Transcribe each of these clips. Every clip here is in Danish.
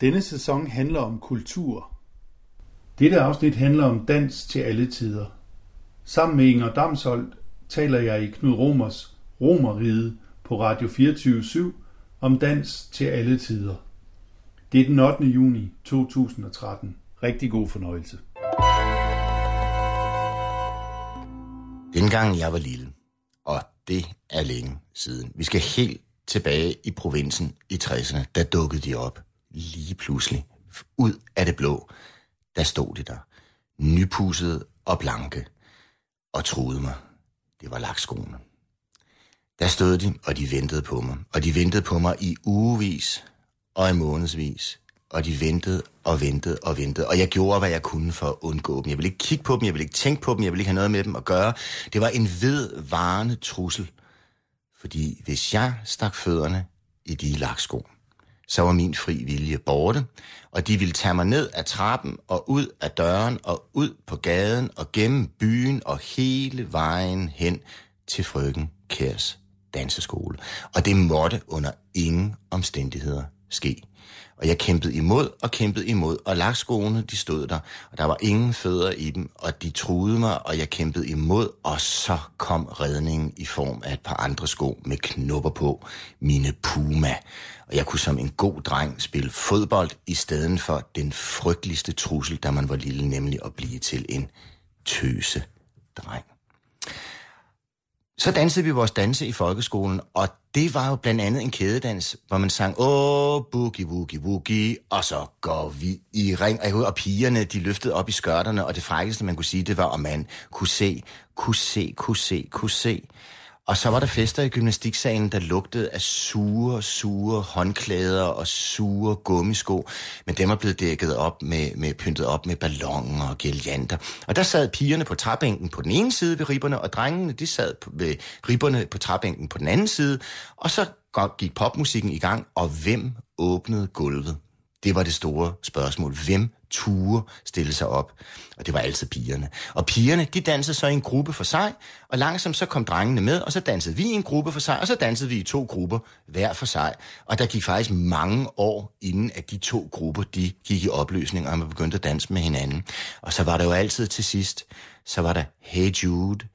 Denne sæson handler om kultur. Dette afsnit handler om dans til alle tider. Sammen med Inger Damsholdt taler jeg i Knud Romers Romerride på Radio 24 om dans til alle tider. Det er den 8. juni 2013. Rigtig god fornøjelse. Dengang jeg var lille, og det er længe siden. Vi skal helt tilbage i provinsen i 60'erne. Der dukkede de op lige pludselig. Ud af det blå, der stod de der. Nypusset og blanke. Og troede mig. Det var lakskoene. Der stod de, og de ventede på mig. Og de ventede på mig i ugevis og i månedsvis. Og de ventede og ventede og ventede. Og jeg gjorde, hvad jeg kunne for at undgå dem. Jeg ville ikke kigge på dem, jeg ville ikke tænke på dem, jeg ville ikke have noget med dem at gøre. Det var en vedvarende trussel. Fordi hvis jeg stak fødderne i de laksko, så var min fri vilje borte, og de ville tage mig ned ad trappen og ud af døren og ud på gaden og gennem byen og hele vejen hen til frøken Kærs danseskole. Og det måtte under ingen omstændigheder ske. Og jeg kæmpede imod og kæmpede imod, og lakskoene, de stod der, og der var ingen fødder i dem, og de truede mig, og jeg kæmpede imod, og så kom redningen i form af et par andre sko med knopper på, mine Puma. Og jeg kunne som en god dreng spille fodbold, i stedet for den frygteligste trussel, da man var lille, nemlig at blive til en tøse dreng. Så dansede vi vores danse i folkeskolen, og det var jo blandt andet en kædedans, hvor man sang, åh, boogie, woogie, woogie, og så går vi i ring. Og pigerne, de løftede op i skørterne, og det frækkeste, man kunne sige, det var, at man kunne se, kunne se, kunne se, kunne se. Og så var der fester i gymnastiksalen, der lugtede af sure, sure håndklæder og sure gummisko. Men dem var blevet dækket op med, med pyntet op med ballonger og gelianter. Og der sad pigerne på træbænken på den ene side ved ribberne, og drengene de sad ved ribberne på træbænken på den anden side. Og så gik popmusikken i gang, og hvem åbnede gulvet? Det var det store spørgsmål. Hvem ture stille sig op? Og det var altid pigerne. Og pigerne, de dansede så i en gruppe for sig, og langsomt så kom drengene med, og så dansede vi i en gruppe for sig, og så dansede vi i to grupper hver for sig. Og der gik faktisk mange år, inden at de to grupper, de gik i opløsning, og man begyndte at danse med hinanden. Og så var der jo altid til sidst, så var der Hey Jude,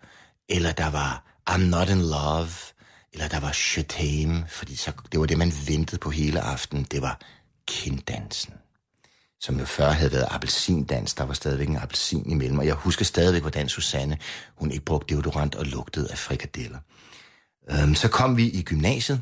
eller der var I'm Not In Love, eller der var Chatame, fordi så, det var det, man ventede på hele aftenen. Det var kinddansen som jo før havde været appelsindans. Der var stadigvæk en appelsin imellem. Og jeg husker stadigvæk, hvordan Susanne, hun ikke brugte deodorant og lugtede af frikadeller. Øhm, så kom vi i gymnasiet,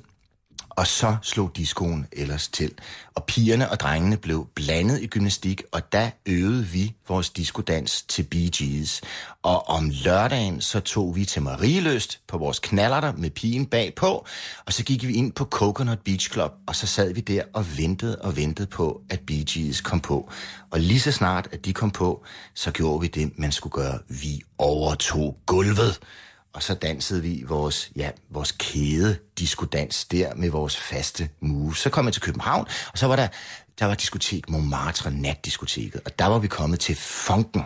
og så slog discoen ellers til. Og pigerne og drengene blev blandet i gymnastik, og der øvede vi vores diskodans til Bee Gees. Og om lørdagen, så tog vi til Marieløst på vores knallerter med pigen bagpå, og så gik vi ind på Coconut Beach Club, og så sad vi der og ventede og ventede på, at Bee Gees kom på. Og lige så snart, at de kom på, så gjorde vi det, man skulle gøre. Vi overtog gulvet. Og så dansede vi vores, ja, vores kæde diskodans der med vores faste move. Så kom jeg til København, og så var der, der var diskotek Montmartre, natdiskoteket, og der var vi kommet til funken.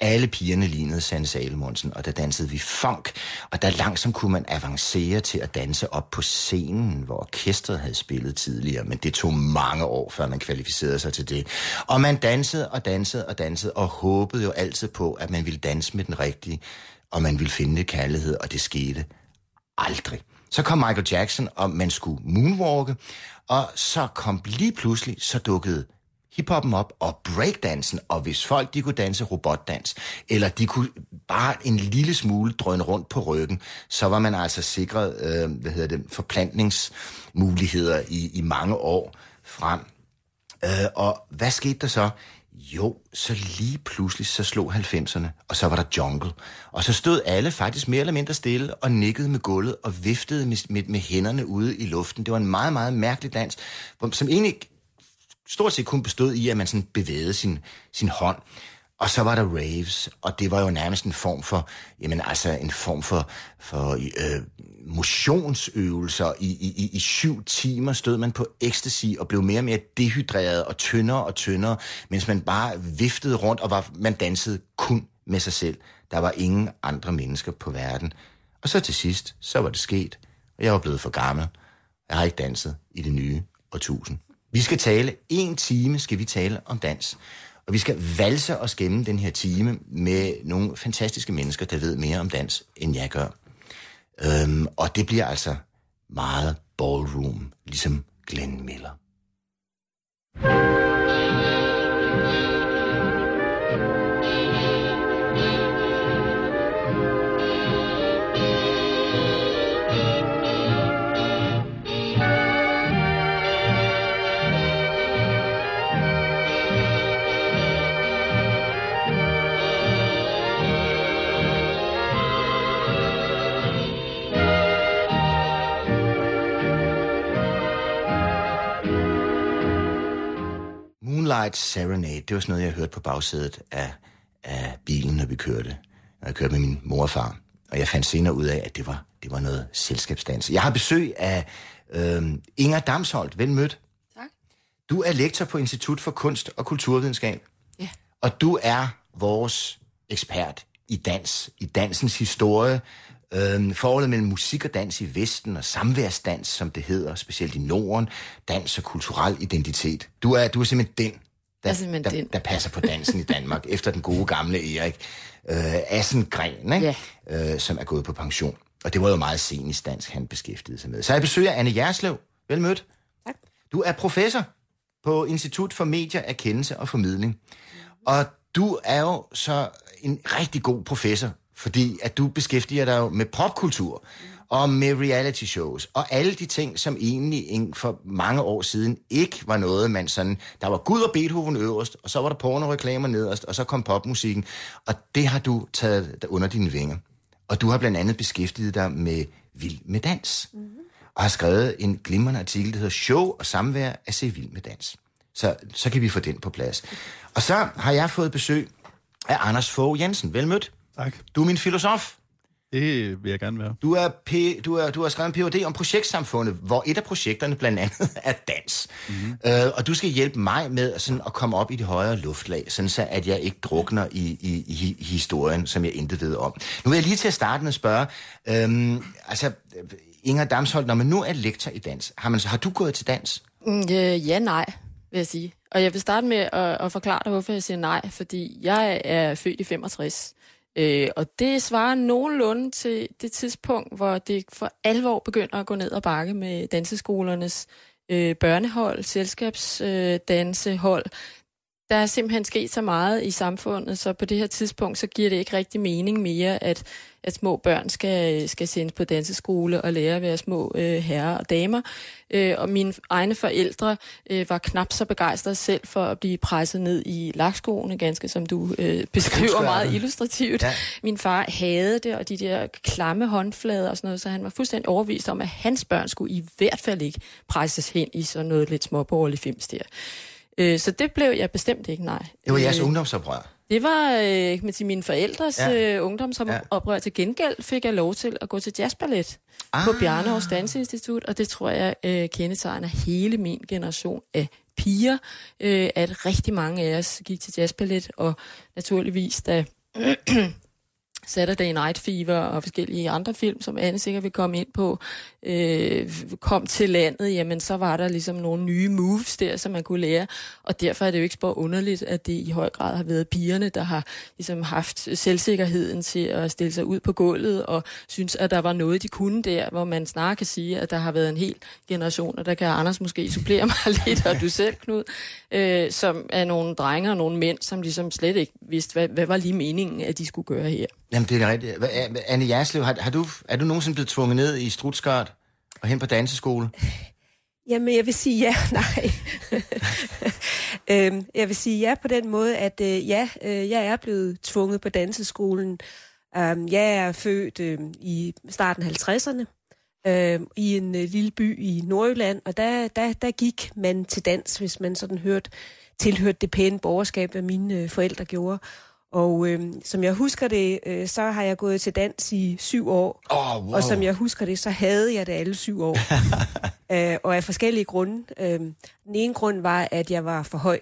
Alle pigerne lignede Sanne Salemonsen, og der dansede vi funk, og der langsomt kunne man avancere til at danse op på scenen, hvor orkestret havde spillet tidligere, men det tog mange år, før man kvalificerede sig til det. Og man dansede og dansede og dansede, og håbede jo altid på, at man ville danse med den rigtige og man ville finde kærlighed, og det skete aldrig. Så kom Michael Jackson, og man skulle moonwalke, og så kom lige pludselig, så dukkede hiphoppen op, og breakdansen, og hvis folk de kunne danse robotdans, eller de kunne bare en lille smule drøne rundt på ryggen, så var man altså sikret, øh, hvad hedder det, forplantningsmuligheder i, i mange år frem. Øh, og hvad skete der så? Jo, så lige pludselig så slog 90'erne, og så var der jungle. Og så stod alle faktisk mere eller mindre stille og nikkede med gulvet og viftede med, med, med hænderne ude i luften. Det var en meget, meget mærkelig dans, som egentlig stort set kun bestod i, at man sådan bevægede sin, sin hånd. Og så var der raves, og det var jo nærmest en form for, jamen altså en form for, for øh, motionsøvelser. I, i, I syv timer stod man på ecstasy og blev mere og mere dehydreret og tyndere og tyndere, mens man bare viftede rundt, og var, man dansede kun med sig selv. Der var ingen andre mennesker på verden. Og så til sidst, så var det sket, og jeg var blevet for gammel. Jeg har ikke danset i det nye årtusind. Vi skal tale, en time skal vi tale om dans. Og vi skal valse os gennem den her time med nogle fantastiske mennesker, der ved mere om dans, end jeg gør. Øhm, og det bliver altså meget ballroom, ligesom Glenn Miller. Moonlight Serenade, det var sådan noget, jeg hørte på bagsædet af, af bilen, når vi kørte. Når jeg kørte med min mor og far. Og jeg fandt senere ud af, at det var, det var noget selskabsdans. Jeg har besøg af øh, Inger Damsholdt. Vel mødt. Tak. Du er lektor på Institut for Kunst og Kulturvidenskab. Ja. Og du er vores ekspert i dans, i dansens historie, Øhm, forholdet mellem musik og dans i Vesten, og samværsdans, som det hedder, specielt i Norden, dans og kulturel identitet. Du er, du er simpelthen den, der, simpelthen der, den. der passer på dansen i Danmark, efter den gode gamle Erik øh, Assengren, ikke? Ja. Øh, som er gået på pension. Og det var jo meget scenisk dansk, han beskæftigede sig med. Så jeg besøger Anne Jerslev. Vel mødt. Tak. Du er professor på Institut for Medier, Erkendelse og Formidling. Og du er jo så en rigtig god professor, fordi at du beskæftiger dig jo med popkultur og med reality shows og alle de ting, som egentlig en- for mange år siden ikke var noget, man sådan... Der var Gud og Beethoven øverst, og så var der pornoreklamer nederst, og så kom popmusikken. Og det har du taget under dine vinger. Og du har blandt andet beskæftiget dig med Vild med Dans. Mm-hmm. Og har skrevet en glimrende artikel, der hedder Show og samvær at se Vild med Dans. Så, så kan vi få den på plads. Og så har jeg fået besøg af Anders Fogh Jensen. Velmødt. Tak. Du er min filosof. Det vil jeg gerne være. Du, er P, du, er, du har skrevet en Ph.D. om projektsamfundet, hvor et af projekterne blandt andet er dans. Mm-hmm. Øh, og du skal hjælpe mig med sådan, at komme op i de højere luftlag, sådan så at jeg ikke drukner i, i, i, historien, som jeg intet ved om. Nu vil jeg lige til at starte med at spørge, øhm, altså Inger Damsholdt, når man nu er lektor i dans, har, man, så- har du gået til dans? Mm, øh, ja, nej, vil jeg sige. Og jeg vil starte med at, at forklare dig, hvorfor jeg siger nej. Fordi jeg er født i 65. Øh, og det svarer nogenlunde til det tidspunkt, hvor det for alvor begynder at gå ned og bakke med danseskolernes øh, børnehold, selskabsdansehold. Øh, dansehold der er simpelthen sket så meget i samfundet, så på det her tidspunkt, så giver det ikke rigtig mening mere, at, at små børn skal, skal sendes på danseskole og lære at være små øh, herrer og damer. Øh, og mine egne forældre øh, var knap så begejstrede selv for at blive presset ned i lakskoene, ganske som du øh, beskriver meget illustrativt. Ja. Min far havde det, og de der klamme håndflader og sådan noget, så han var fuldstændig overbevist om, at hans børn skulle i hvert fald ikke presses hen i sådan noget lidt småborgerlig fims der. Øh, så det blev jeg bestemt ikke, nej. Det var jeres Øh, ungdomsoprør. det var øh, med til mine forældres Ja. ja. øh, ungdomsoprør. Til gengæld fik jeg lov til at gå til jazzballet ah. på Bjarnehovs Danseinstitut, og det tror jeg øh, kendetegner hele min generation af piger, øh, at rigtig mange af os gik til jazzballet, og naturligvis da Saturday Night Fever og forskellige andre film, som Anne sikkert vil komme ind på, øh, kom til landet, jamen så var der ligesom nogle nye moves der, som man kunne lære, og derfor er det jo ikke spor underligt, at det i høj grad har været pigerne, der har ligesom haft selvsikkerheden til at stille sig ud på gulvet og synes, at der var noget, de kunne der, hvor man snarere kan sige, at der har været en hel generation, og der kan Anders måske supplere mig lidt, og du selv, Knud, øh, som er nogle drenge og nogle mænd, som ligesom slet ikke vidste, hvad, hvad var lige meningen, at de skulle gøre her. Jamen, det er rigtigt. Hva, er- Anne Jerslev, har, har du, er du nogensinde blevet tvunget ned i strutskørt og hen på danseskole? Jamen, jeg vil sige ja, nej. øhm, jeg vil sige ja på den måde, at øh, ja, øh, jeg er blevet tvunget på danseskolen. Øhm, jeg er født øh, i starten af 50'erne øh, i en øh, lille by i Nordjylland, og der, der, der gik man til dans, hvis man sådan hørte, tilhørte det pæne borgerskab, hvad mine øh, forældre gjorde. Og øh, som jeg husker det, øh, så har jeg gået til dans i syv år. Oh, wow. Og som jeg husker det, så havde jeg det alle syv år. øh, og af forskellige grunde. Øh, den ene grund var, at jeg var for høj.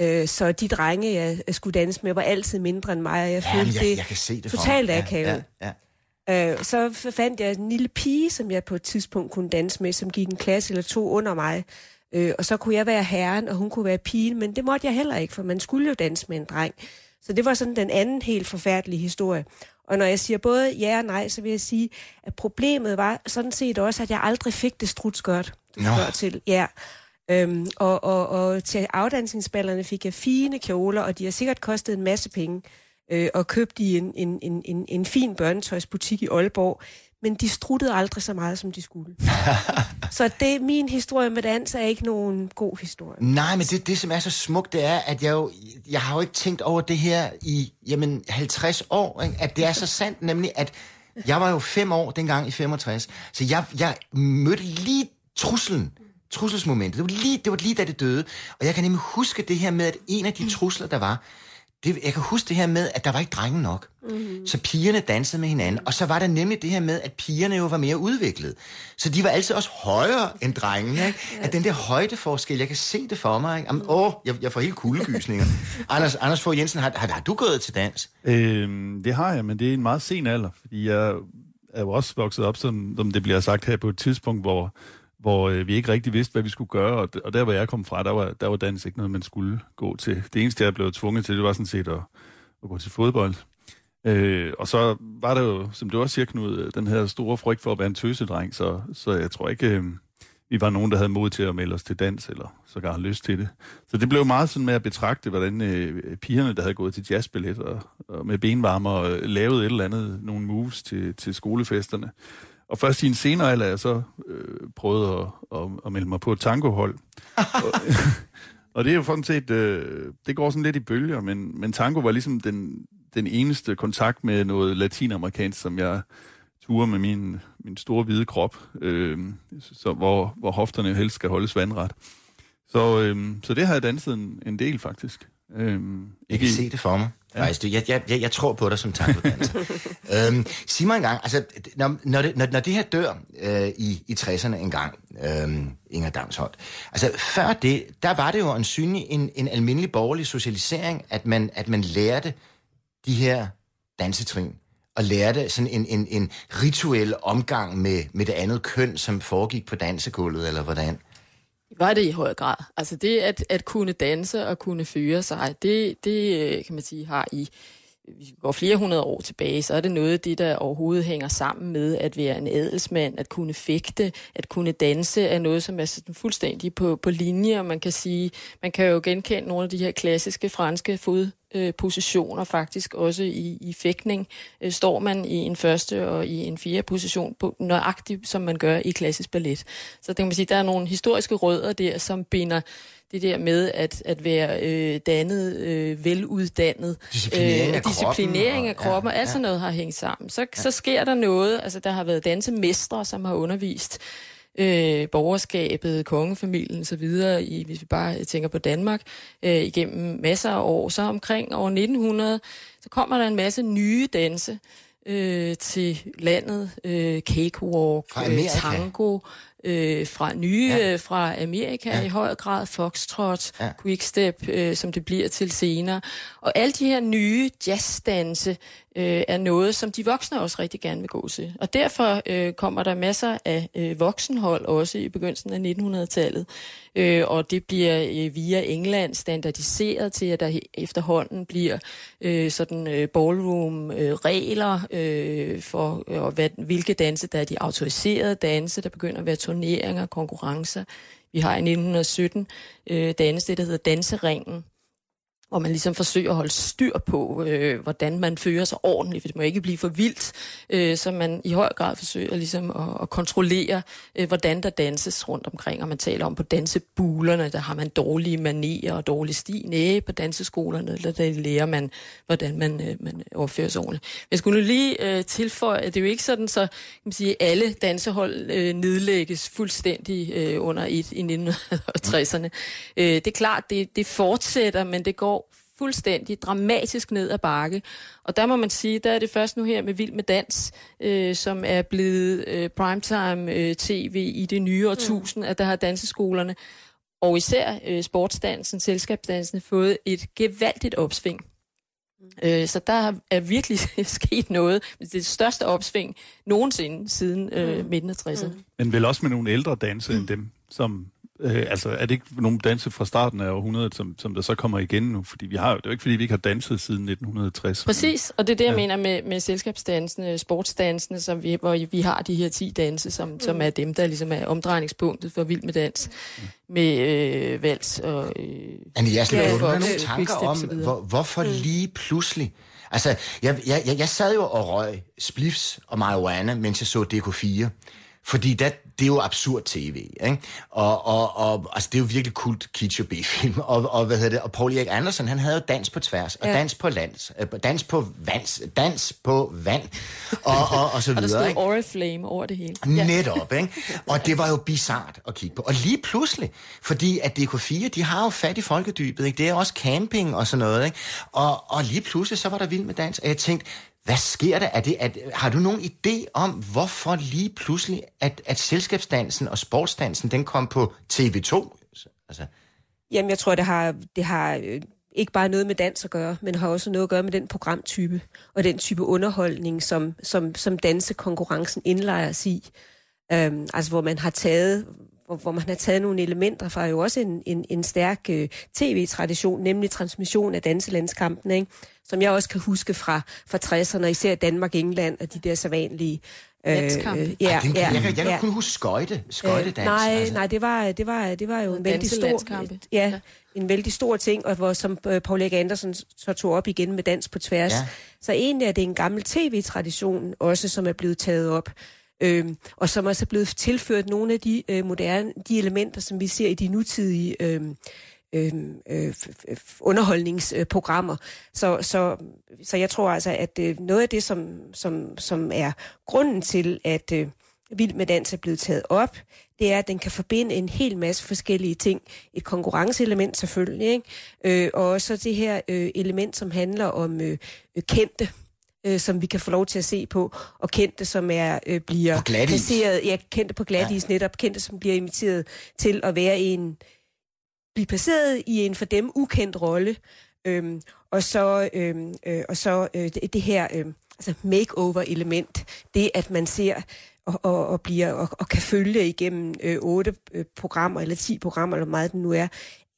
Øh, så de drenge, jeg skulle danse med, var altid mindre end mig, og jeg Jamen, følte jeg, det jeg kan se det totalt akavet. Ja, ja. Øh, så fandt jeg en lille pige, som jeg på et tidspunkt kunne danse med, som gik en klasse eller to under mig. Øh, og så kunne jeg være herren, og hun kunne være pigen, men det måtte jeg heller ikke, for man skulle jo danse med en dreng. Så det var sådan den anden helt forfærdelige historie. Og når jeg siger både ja og nej, så vil jeg sige, at problemet var sådan set også, at jeg aldrig fik det strutskørt, du spørger til. Ja. Øhm, og, og, og til afdansningsballerne fik jeg fine kjoler, og de har sikkert kostet en masse penge, øh, og købt i en, en, en, en, en fin børnetøjsbutik i Aalborg. Men de struttede aldrig så meget, som de skulle. så det, min historie med dans er ikke nogen god historie. Nej, men det, det, som er så smukt, det er, at jeg jo, jeg har jo ikke tænkt over det her i, jamen, 50 år, ikke? at det er så sandt, nemlig at jeg var jo fem år dengang i 65, så jeg, jeg mødte lige truslen, trusselsmomentet. Det var, lige, det var lige da det døde. Og jeg kan nemlig huske det her med, at en af de trusler, der var, det, jeg kan huske det her med, at der var ikke drenge nok. Mm-hmm. Så pigerne dansede med hinanden. Og så var der nemlig det her med, at pigerne jo var mere udviklet. Så de var altid også højere end drengene. Ikke? At den der højdeforskel, jeg kan se det for mig. Ikke? Jamen, åh, jeg, jeg får helt kuldegysninger. Anders, Anders Fogh Jensen, har, har, har du gået til dans? Øhm, det har jeg, men det er en meget sen alder, fordi jeg er jo også vokset op, som, som det bliver sagt her, på et tidspunkt, hvor, hvor øh, vi ikke rigtig vidste, hvad vi skulle gøre, og, og der, hvor jeg kom fra, der var, der var dans ikke noget, man skulle gå til. Det eneste, jeg blev tvunget til, det var sådan set at, at gå til fodbold. Øh, og så var der jo, som du også siger, Knud, øh, den her store frygt for at være en tøsedreng, så, så jeg tror ikke, øh, vi var nogen, der havde mod til at melde os til dans, eller sågar lyst til det. Så det blev meget sådan med at betragte, hvordan øh, pigerne, der havde gået til jazzballet og, og med benvarmer, og lavede et eller andet, nogle moves til, til skolefesterne. Og først i en senere alder, er jeg så øh, prøvet at, at, at melde mig på et tangohold. og, og det er jo sådan set, øh, det går sådan lidt i bølger, men, men tango var ligesom den, den eneste kontakt med noget latinamerikansk, som jeg ture med min, min store hvide krop, øh, så, hvor, hvor hofterne helst skal holdes vandret. Så, øh, så det har jeg danset en, en del, faktisk. Øh, Jeg kan se det for mig. Ja. Faktisk, jeg, jeg, jeg, jeg tror på dig som tangodanser. øhm, sig mig engang, altså, når, når, det, når, når det her dør øh, i, i 60'erne engang, øh, Inger Damsholdt, altså før det, der var det jo en synlig, en, en almindelig borgerlig socialisering, at man, at man lærte de her dansetrin, og lærte sådan en, en, en rituel omgang med, med det andet køn, som foregik på dansegulvet, eller hvordan? Var det i høj grad. Altså det at, at kunne danse og kunne føre sig, det, det øh, kan man sige har i vi går flere hundrede år tilbage, så er det noget af det, der overhovedet hænger sammen med at være en adelsmand, at kunne fægte, at kunne danse, er noget, som er sådan fuldstændig på, på linje, og man kan sige, man kan jo genkende nogle af de her klassiske franske fod, fodpositioner faktisk også i, i fægtning. Øh, står man i en første og i en fjerde position, på, nøjagtigt som man gør i klassisk ballet. Så det kan man sige, der er nogle historiske rødder der, som binder det der med at, at være øh, dannet, øh, veluddannet, Disciplinering af disciplinering af kroppen, kroppen, og- ja, alt sådan noget har hængt sammen. Så, ja. så sker der noget, altså der har været dansemestre, som har undervist øh, borgerskabet, kongefamilien osv., i, hvis vi bare tænker på Danmark, øh, igennem masser af år. Så omkring år 1900, så kommer der en masse nye danse øh, til landet. Øh, cakewalk, Fra øh, tango, øh, fra nye Ja. ja. fra Amerika ja. i høj grad, foxtrot, ja. quickstep, øh, som det bliver til senere. Og alle de her nye jazzdanse øh, er noget, som de voksne også rigtig gerne vil gå til. Og derfor øh, kommer der masser af øh, voksenhold også i begyndelsen af 1900-tallet. Øh, og det bliver øh, via England standardiseret til, at der efterhånden bliver øh, sådan øh, ballroom-regler øh, øh, for, øh, og hvad, hvilke danse, der er de autoriserede danse. Der begynder at være turneringer, konkurrencer. Vi har i 1917 øh, danse, det der hedder Danseringen, hvor man ligesom forsøger at holde styr på, øh, hvordan man fører sig ordentligt, for det må ikke blive for vildt, øh, så man i høj grad forsøger ligesom at, at kontrollere, øh, hvordan der danses rundt omkring, og man taler om på dansebulerne, der har man dårlige manerer og dårlig sti. Næh, på danseskolerne, der, der lærer man, hvordan man, øh, man opfører sig ordentligt. Jeg skulle nu lige øh, tilføje, at det er jo ikke sådan, så kan man sige, alle dansehold øh, nedlægges fuldstændig øh, under et i 1960'erne. Øh, det er klart, det, det fortsætter, men det går fuldstændig dramatisk ned ad bakke. Og der må man sige, der er det først nu her med Vild med Dans, øh, som er blevet øh, primetime øh, tv i det nye årtusind, at der har danseskolerne, og især øh, sportsdansen, selskabsdansen, fået et gevaldigt opsving. Øh, så der er virkelig sket noget. Det er det største opsving nogensinde siden øh, midten af 60'erne. Men vel også med nogle ældre danse end dem, som Øh, altså, er det ikke nogle danse fra starten af århundredet, som, som der så kommer igen nu? Fordi vi har, det er jo ikke, fordi vi ikke har danset siden 1960. Præcis, og det er det, jeg ja. mener med, med selskabsdansene, sportsdansene, som vi, hvor vi har de her 10 danse, som, mm. som er dem, der ligesom er omdrejningspunktet for Vild med Dans, mm. med øh, vals og... Øh, Anne, skal ja, nogle tanker om, hvor, hvorfor mm. lige pludselig Altså, jeg, jeg, jeg sad jo og røg spliffs og marijuana, mens jeg så DK4. Fordi der, det er jo absurd tv, ikke? Og, og, og altså, det er jo virkelig kult kitsch og B-film. Og, og, hvad hedder det? Og Paul Erik Andersen, han havde jo dans på tværs, og ja. dans på lands, øh, dans på vands, dans på vand, og, og, og så videre. og der stod Oriflame over det hele. Ja. Netop, ikke? Og det var jo bizart at kigge på. Og lige pludselig, fordi at DK4, de har jo fat i folkedybet, ikke? Det er også camping og sådan noget, ikke? Og, og lige pludselig, så var der vild med dans, og jeg tænkte, hvad sker der? Er det, at, har du nogen idé om, hvorfor lige pludselig, at, at selskabsdansen og sportsdansen, den kom på TV2? Altså. Jamen, jeg tror, det har, det har øh, ikke bare noget med dans at gøre, men har også noget at gøre med den programtype, og den type underholdning, som, som, som dansekonkurrencen indlejer i. Øhm, altså, hvor man har taget hvor, hvor man har taget nogle elementer fra jo også en, en, en stærk øh, tv-tradition, nemlig transmission af danselandskampen, ikke? som jeg også kan huske fra, fra 60'erne, især Danmark-England og de der sædvanlige Øh, ja, ja, jeg, kan, jeg, kan, jeg kan kun huske skøjte, skøjtedans. Øh, nej, altså. nej, det var, det var, det var jo en vældig stor, ja, en vældig stor ting, og hvor, som uh, Paul Erik Andersen så tog op igen med dans på tværs. Ja. Så egentlig er det en gammel tv-tradition også, som er blevet taget op øh, og som også er blevet tilført nogle af de øh, moderne de elementer, som vi ser i de nutidige øhm, øhm, øh, øh, øh, underholdningsprogrammer. Så, så, så jeg tror altså, at øh, noget af det, som, som, som er grunden til, at øh, Vild med Dans er blevet taget op, det er, at den kan forbinde en hel masse forskellige ting. Et konkurrenceelement selvfølgelig, ikke? Øh, og også det her øh, element, som handler om øh, kendte øh, som vi kan få lov til at se på, og kendte, som er øh, bliver placeret, ja, kendte på glatis ja. netop, kendte, som bliver inviteret til at være en, blive placeret i en for dem ukendt rolle, øhm, og så, øhm, øh, og så øh, det, det her øh, altså makeover-element, det at man ser og, og, og bliver og, og kan følge igennem øh, otte øh, programmer eller ti programmer eller meget det nu er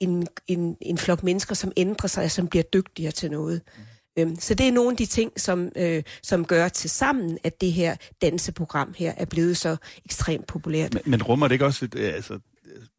en, en, en flok mennesker som ændrer sig som bliver dygtigere til noget. Mm. Øhm, så det er nogle af de ting, som, øh, som gør til sammen, at det her danseprogram her er blevet så ekstremt populært. Men, men rummer det ikke også et, øh, altså,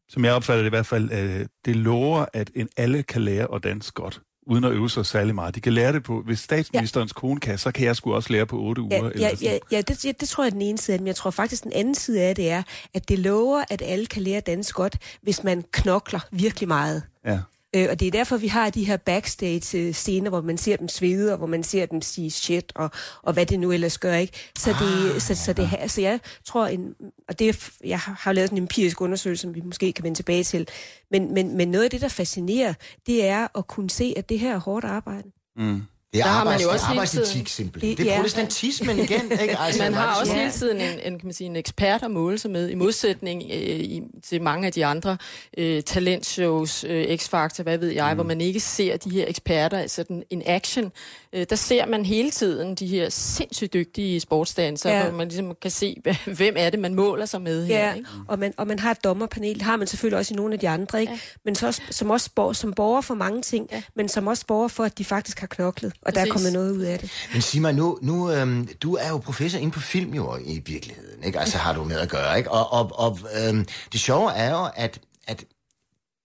som jeg opfatter det i hvert fald, øh, det lover, at en alle kan lære at danse godt uden at øve sig særlig meget. De kan lære det på, hvis statsministerens ja. kone kan, så kan jeg sgu også lære på otte uger. Ja, eller ja, ja, ja det, ja, det tror jeg er den ene side men jeg tror faktisk, den anden side af det er, at det lover, at alle kan lære at danse godt, hvis man knokler virkelig meget. Ja. Øh, og det er derfor, vi har de her backstage-scener, hvor man ser dem svede, og hvor man ser dem sige shit, og, og hvad det nu ellers gør, ikke? Så, det, ah, så, så, det, så jeg tror, en, og det, jeg har lavet en empirisk undersøgelse, som vi måske kan vende tilbage til, men, men, men noget af det, der fascinerer, det er at kunne se, at det her er hårdt arbejde. Mm. Det er, arbejds, man jo også arbejdsetik simpelthen. Det, det er ja. protestantismen igen. Ikke? Altså, man har også hele tiden en, en, kan man sige, en ekspert at måle sig med, i modsætning øh, i, til mange af de andre øh, talentshows, øh, X-Factor, hvad ved jeg, mm. hvor man ikke ser de her eksperter sådan en action. Øh, der ser man hele tiden de her sindssygt dygtige sportsdanser, ja. hvor man ligesom kan se, hvem er det, man måler sig med ja. her. Ikke? Og, man, og man har et dommerpanel, har man selvfølgelig også i nogle af de andre, ikke? Ja. men så som også borger, som borger for mange ting, ja. men som også borger for, at de faktisk har knoklet og Præcis. der er kommet noget ud af det. Men sig mig nu, nu øhm, du er jo professor inde på film jo i virkeligheden, ikke? Altså har du med at gøre, ikke? Og, og, og øhm, det sjove er jo, at, at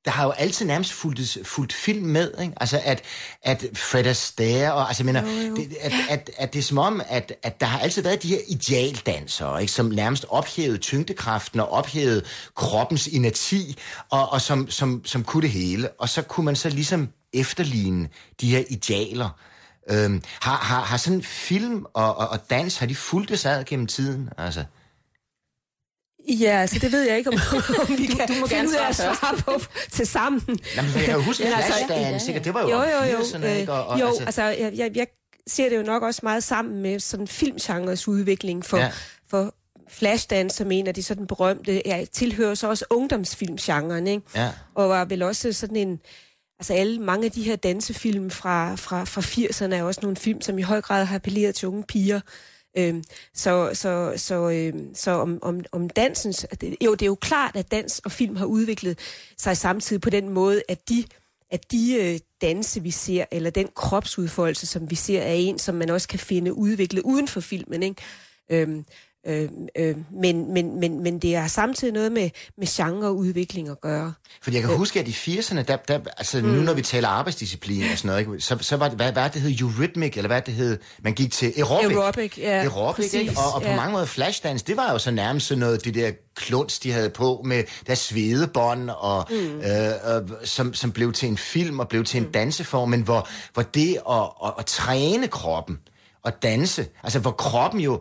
der har jo altid nærmest fulgt, fulgt film med, ikke? Altså, at, at Fred Astaire, og altså, mener, jo, jo. Det, at, at, at det er som om, at, at der har altid været de her idealdansere, ikke? Som nærmest ophævede tyngdekraften og ophævede kroppens inerti, og, og som, som, som kunne det hele. Og så kunne man så ligesom efterligne de her idealer. Øhm, har, har, har sådan film og, og, og dans, har de fulgt det sad gennem tiden? Altså? Ja, altså det ved jeg ikke, om, om vi du, kan du må finde ud af at svare på til sammen. Jamen, jeg kan jo huske Flashdance, altså, det var jo, jo, jo, jo, 80'erne, ikke? Og, og, jo, altså, altså jeg, jeg, jeg ser det jo nok også meget sammen med sådan filmgenres udvikling for, ja. for Flashdance, som en af de sådan berømte, ja, tilhører så også ungdomsfilmgenren, ikke? Ja. Og var vel også sådan en, altså alle, mange af de her dansefilm fra, fra, fra 80'erne er også nogle film, som i høj grad har appelleret til unge piger. Øhm, så så, så, øhm, så om, om, om dansens... Jo, det er jo klart, at dans og film har udviklet sig samtidig på den måde, at de at de øh, danse, vi ser, eller den kropsudfoldelse, som vi ser, er en, som man også kan finde udviklet uden for filmen. Ikke? Øhm, Øh, øh, men, men, men, men det har samtidig noget med, med genreudvikling at gøre. Fordi jeg kan øh. huske, at i 80'erne, der, der, altså mm. nu når vi taler arbejdsdisciplin og sådan noget, ikke, så, så var det, hvad, hvad det hed, Eurythmic, eller hvad det hed, man gik til aerobic. Aerobic, ja. Aerobic, ikke? Og, og på ja. mange måder flashdance, det var jo så nærmest sådan noget, det der kluns, de havde på med deres svedebånd, og, mm. øh, øh, som, som blev til en film og blev til en mm. danseform, men hvor, hvor det at, at, at træne kroppen og danse, altså hvor kroppen jo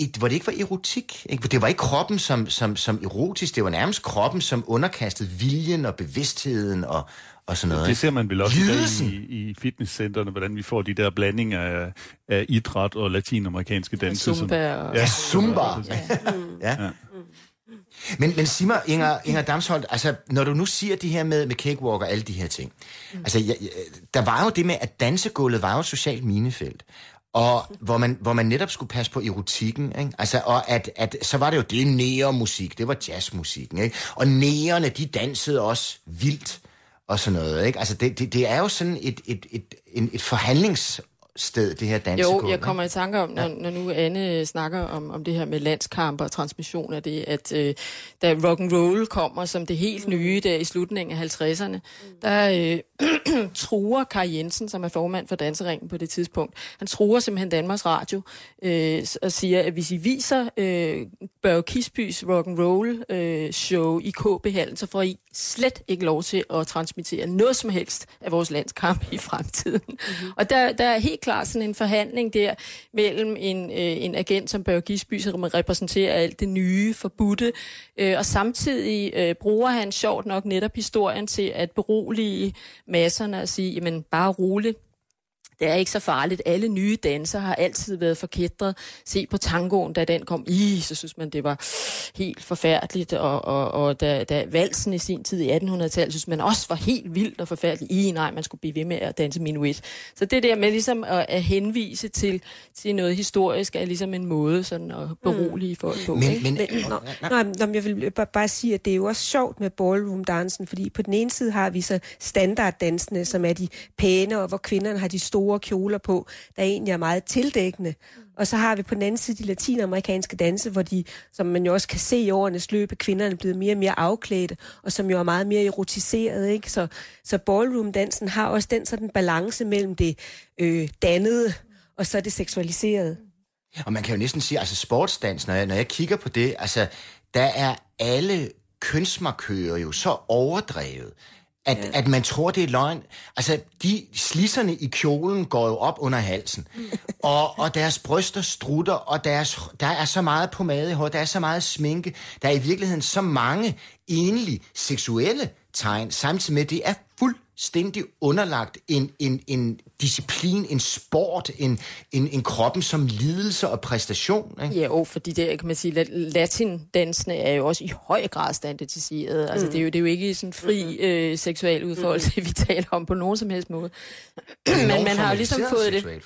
et, hvor det ikke var erotik. Ikke? Det var ikke kroppen som, som, som erotisk, det var nærmest kroppen som underkastede viljen og bevidstheden og, og sådan noget. Det ser man vel også i, i fitnesscenterne, hvordan vi får de der blandinger af, af idræt og latinamerikanske danse. Zumba. Og... Ja, Zumba. Ja. ja. ja. Men, men sig mig, Inger, Inger Damsholdt, altså, når du nu siger det her med, med cakewalk og alle de her ting, mm. altså, jeg, der var jo det med, at dansegulvet var jo et socialt minefelt og hvor man, hvor man netop skulle passe på erotikken, ikke? Altså, og at, at, så var det jo det nære-musik, det var jazzmusikken, ikke? Og nærerne, de dansede også vildt og sådan noget, ikke? Altså, det, det, det er jo sådan et, et, et, et, et forhandlings sted, det her dansegulv. Jo, jeg kommer i tanke om, når, ja. når nu Anne snakker om, om det her med landskampe og transmission af det, at øh, da rock and roll kommer som det helt nye der i slutningen af 50'erne, mm. der øh, truer Kai Jensen, som er formand for Danseringen på det tidspunkt, han truer simpelthen Danmarks Radio øh, og siger, at hvis I viser øh, Børge Kisbys rock and roll øh, show i KB-hallen, så får I slet ikke lov til at transmittere noget som helst af vores landskamp i fremtiden. Mm-hmm. Og der, der er helt klart sådan en forhandling der mellem en, øh, en agent som Børge Gisby, som repræsenterer alt det nye, forbudte, øh, og samtidig øh, bruger han sjovt nok netop historien til at berolige masserne og sige, jamen bare roligt, det er ikke så farligt. Alle nye danser har altid været forkædret. Se på tangoen, da den kom i, så synes man, det var helt forfærdeligt. Og, og, og da, da valsen i sin tid i 1800-tallet, synes man også var helt vildt og forfærdeligt. I, nej, man skulle blive ved med at danse minuet. Så det der med ligesom at, at henvise til, til noget historisk, er ligesom en måde sådan at berolige folk på. Men, men, men, nå, nå, nå, jeg vil bare sige, at det er jo også sjovt med ballroom-dansen, fordi på den ene side har vi så standarddansene, som er de pæne, og hvor kvinderne har de store store kjoler på, der egentlig er meget tildækkende. Og så har vi på den anden side de latinamerikanske danse, hvor de, som man jo også kan se i årenes løb, kvinderne er blevet mere og mere afklædte, og som jo er meget mere erotiseret. Ikke? Så, så ballroom-dansen har også den sådan balance mellem det øh, dannede og så det seksualiserede. Og man kan jo næsten sige, altså sportsdans, når jeg, når jeg kigger på det, altså der er alle kønsmarkører jo så overdrevet. At, ja. at man tror, det er løgn. Altså, de slisserne i kjolen går jo op under halsen. og, og deres bryster strutter, og deres, der er så meget pomade i hår, der er så meget sminke. Der er i virkeligheden så mange enlige seksuelle tegn, samtidig med, at det er fuldstændig underlagt en, en, en disciplin, en sport, en, en, en kroppen som lidelse og præstation. Ikke? Ja, og fordi det, kan man sige, latindansene er jo også i høj grad standardiseret. Altså, mm. det, er jo, det er jo ikke sådan fri mm. øh, seksuel udfoldelse, mm. vi taler om på nogen som helst måde. Men man har jo ligesom fået det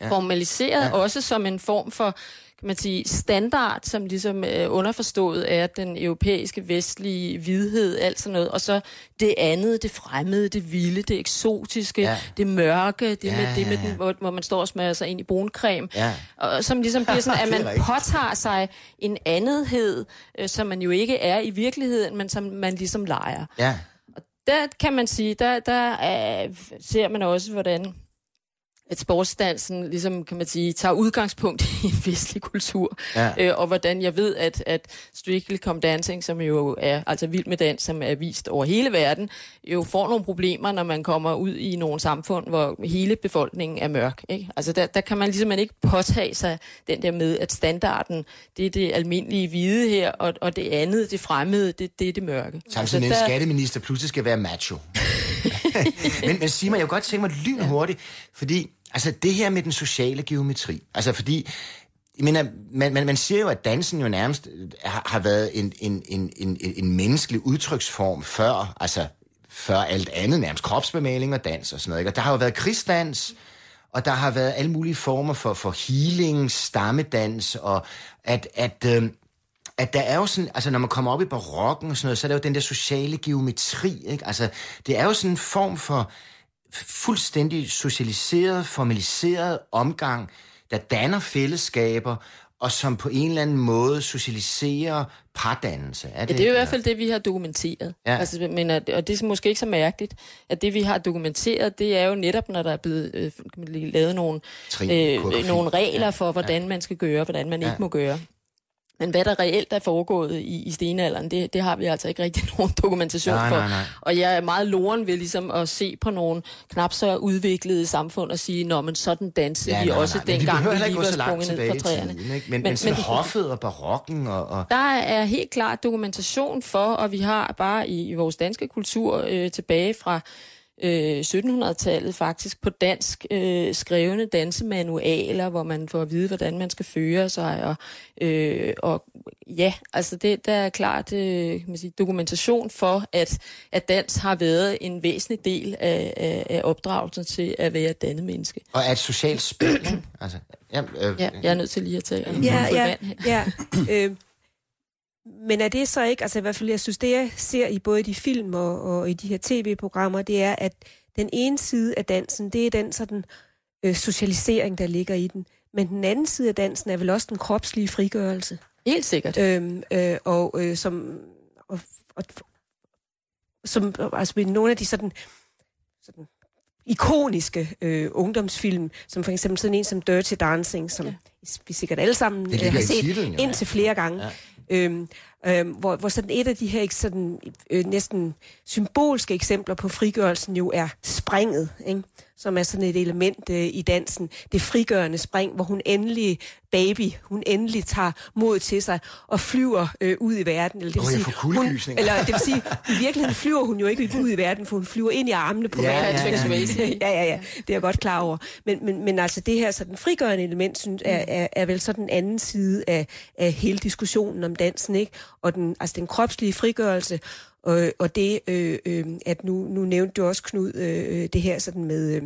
ja. formaliseret ja. også som en form for kan man sige, standard, som ligesom øh, underforstået er den europæiske vestlige vidhed, alt sådan noget, og så det andet, det fremmede, det vilde, det eksotiske, ja. det mørke, det, ja, med, det med den, hvor, hvor man står og smager sig ind i bruncreme, ja. og som ligesom bliver sådan, at man påtager sig en andethed, øh, som man jo ikke er i virkeligheden, men som man ligesom leger. Ja. Og der kan man sige, der, der øh, ser man også, hvordan at sportsdansen ligesom, kan man sige, tager udgangspunkt i en vestlig kultur. Ja. Øh, og hvordan jeg ved, at, at Strictly Come Dancing, som jo er altså vild med dans, som er vist over hele verden, jo får nogle problemer, når man kommer ud i nogle samfund, hvor hele befolkningen er mørk. Ikke? Altså der, der kan man ligesom man ikke påtage sig den der med, at standarden, det er det almindelige hvide her, og, og det andet, det fremmede, det, det er det mørke. Samtidig altså, med der... en skatteminister pludselig skal være macho. men, men sig mig, jeg kunne godt tænke mig lynhurtigt, fordi altså det her med den sociale geometri, altså fordi jeg mener, man, man, man siger jo, at dansen jo nærmest har, har været en, en, en, en, en menneskelig udtryksform før, altså før alt andet, nærmest kropsbemaling og dans og sådan noget. Ikke? Og der har jo været krigsdans, og der har været alle mulige former for, for healing, stammedans, og at, at, øh, at der er jo sådan, altså når man kommer op i barokken og sådan noget, så er der jo den der sociale geometri, ikke? Altså, det er jo sådan en form for fuldstændig socialiseret, formaliseret omgang, der danner fællesskaber, og som på en eller anden måde socialiserer pardannelse. Er det, ja, det er jo i hvert fald det, vi har dokumenteret. Ja. Altså, men at, og det er måske ikke så mærkeligt, at det, vi har dokumenteret, det er jo netop, når der er blevet øh, lavet nogle, øh, nogle regler for, hvordan ja. man skal gøre, hvordan man ja. ikke må gøre. Men hvad der reelt er foregået i, i stenalderen, det, det har vi altså ikke rigtig nogen dokumentation nej, for. Nej, nej. Og jeg er meget loren ved ligesom at se på nogle knap så udviklede samfund og sige, nå, men sådan dansede ja, vi nej, også nej, dengang, vi, lige var sprunget ned fra træerne. Tiden, ikke? Men, men, men, men hoffet og barokken og, og... Der er helt klart dokumentation for, og vi har bare i, i vores danske kultur øh, tilbage fra øh, 1700-tallet faktisk på dansk øh, skrevne dansemanualer, hvor man får at vide, hvordan man skal føre sig. Og, øh, og ja, altså det der er klart øh, kan man sige, dokumentation for, at, at dans har været en væsentlig del af, af, af opdragelsen til at være et dannet menneske. Og er et socialt spil, altså, ja, øh, ja, jeg er nødt til lige at tage en ja, ja, ja. øh, men er det så ikke, altså i hvert fald, jeg synes, det jeg ser i både de film og, og i de her tv-programmer, det er, at den ene side af dansen, det er den sådan øh, socialisering, der ligger i den. Men den anden side af dansen er vel også den kropslige frigørelse. Helt sikkert. Øhm, øh, og øh, som, og, og, som altså nogle af de sådan, sådan ikoniske øh, ungdomsfilm, som for eksempel sådan en som Dirty Dancing, som ja. vi sikkert alle sammen øh, har set titlen, indtil flere gange. Ja. Øhm, øhm, hvor, hvor sådan et af de her sådan, øh, næsten symbolske eksempler på frigørelsen jo er springet, ikke? Som er sådan et element øh, i dansen. Det frigørende spring, hvor hun endelig, baby, hun endelig tager mod til sig og flyver øh, ud i verden. Eller det vil oh, sige, hun, eller det vil sige, i virkeligheden flyver hun jo ikke ud i verden, for hun flyver ind i armene på ja, Ja, ja, ja. ja, ja, ja. Det er jeg godt klar over. Men, men, men altså det her sådan frigørende element, synes, er, er, er vel så den anden side af, af hele diskussionen om dansen, ikke? Og den, altså den kropslige frigørelse, og, og det, øh, øh, at nu, nu nævnte du også, Knud, øh, øh det her sådan med... Øh,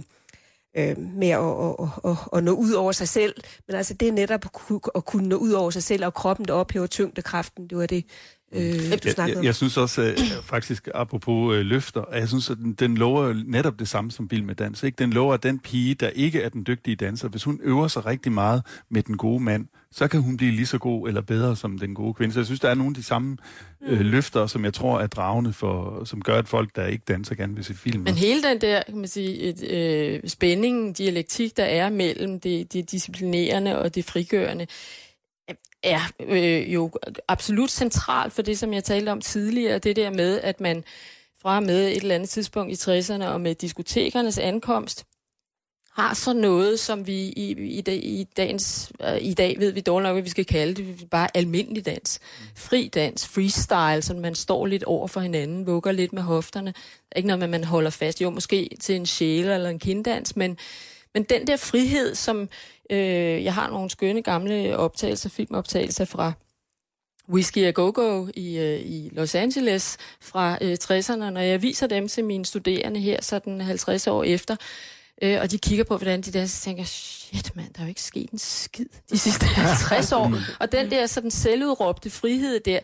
øh, med at, at, at, at nå ud over sig selv. Men altså det er netop at kunne, at kunne nå ud over sig selv, og kroppen, der ophæver tyngdekraften, det var det, øh, jeg, om. Jeg synes også, at, faktisk apropos øh, løfter, at jeg synes, at den, den lover netop det samme som Bill med dans. Ikke? Den lover, at den pige, der ikke er den dygtige danser, hvis hun øver sig rigtig meget med den gode mand, så kan hun blive lige så god eller bedre som den gode kvinde. Så jeg synes, der er nogle af de samme øh, mm. løfter, som jeg tror er dragende for, som gør, at folk, der ikke danser, gerne vil se film. Men hele den der, kan man sige, et, øh, spændingen, dialektik, der er mellem det, det disciplinerende og det frigørende, er øh, jo absolut centralt for det, som jeg talte om tidligere, det der med, at man fra med et eller andet tidspunkt i 60'erne og med diskotekernes ankomst, har så noget, som vi i, i, i, dagens, øh, i dag ved vi dårligt nok, hvad vi skal kalde det, bare almindelig dans. Fri dans, freestyle, så man står lidt over for hinanden, vugger lidt med hofterne. Ikke noget med, man holder fast. Jo, måske til en sjæle eller en kinddans, men, men den der frihed, som øh, jeg har nogle skønne gamle optagelser, filmoptagelser fra Whiskey a Go-Go i, øh, i Los Angeles fra øh, 60'erne. Når jeg viser dem til mine studerende her, sådan 50 år efter, øh, og de kigger på, hvordan de der, så tænker shit mand, der er jo ikke sket en skid de sidste 50 år. Og den der sådan selvudråbte frihed der,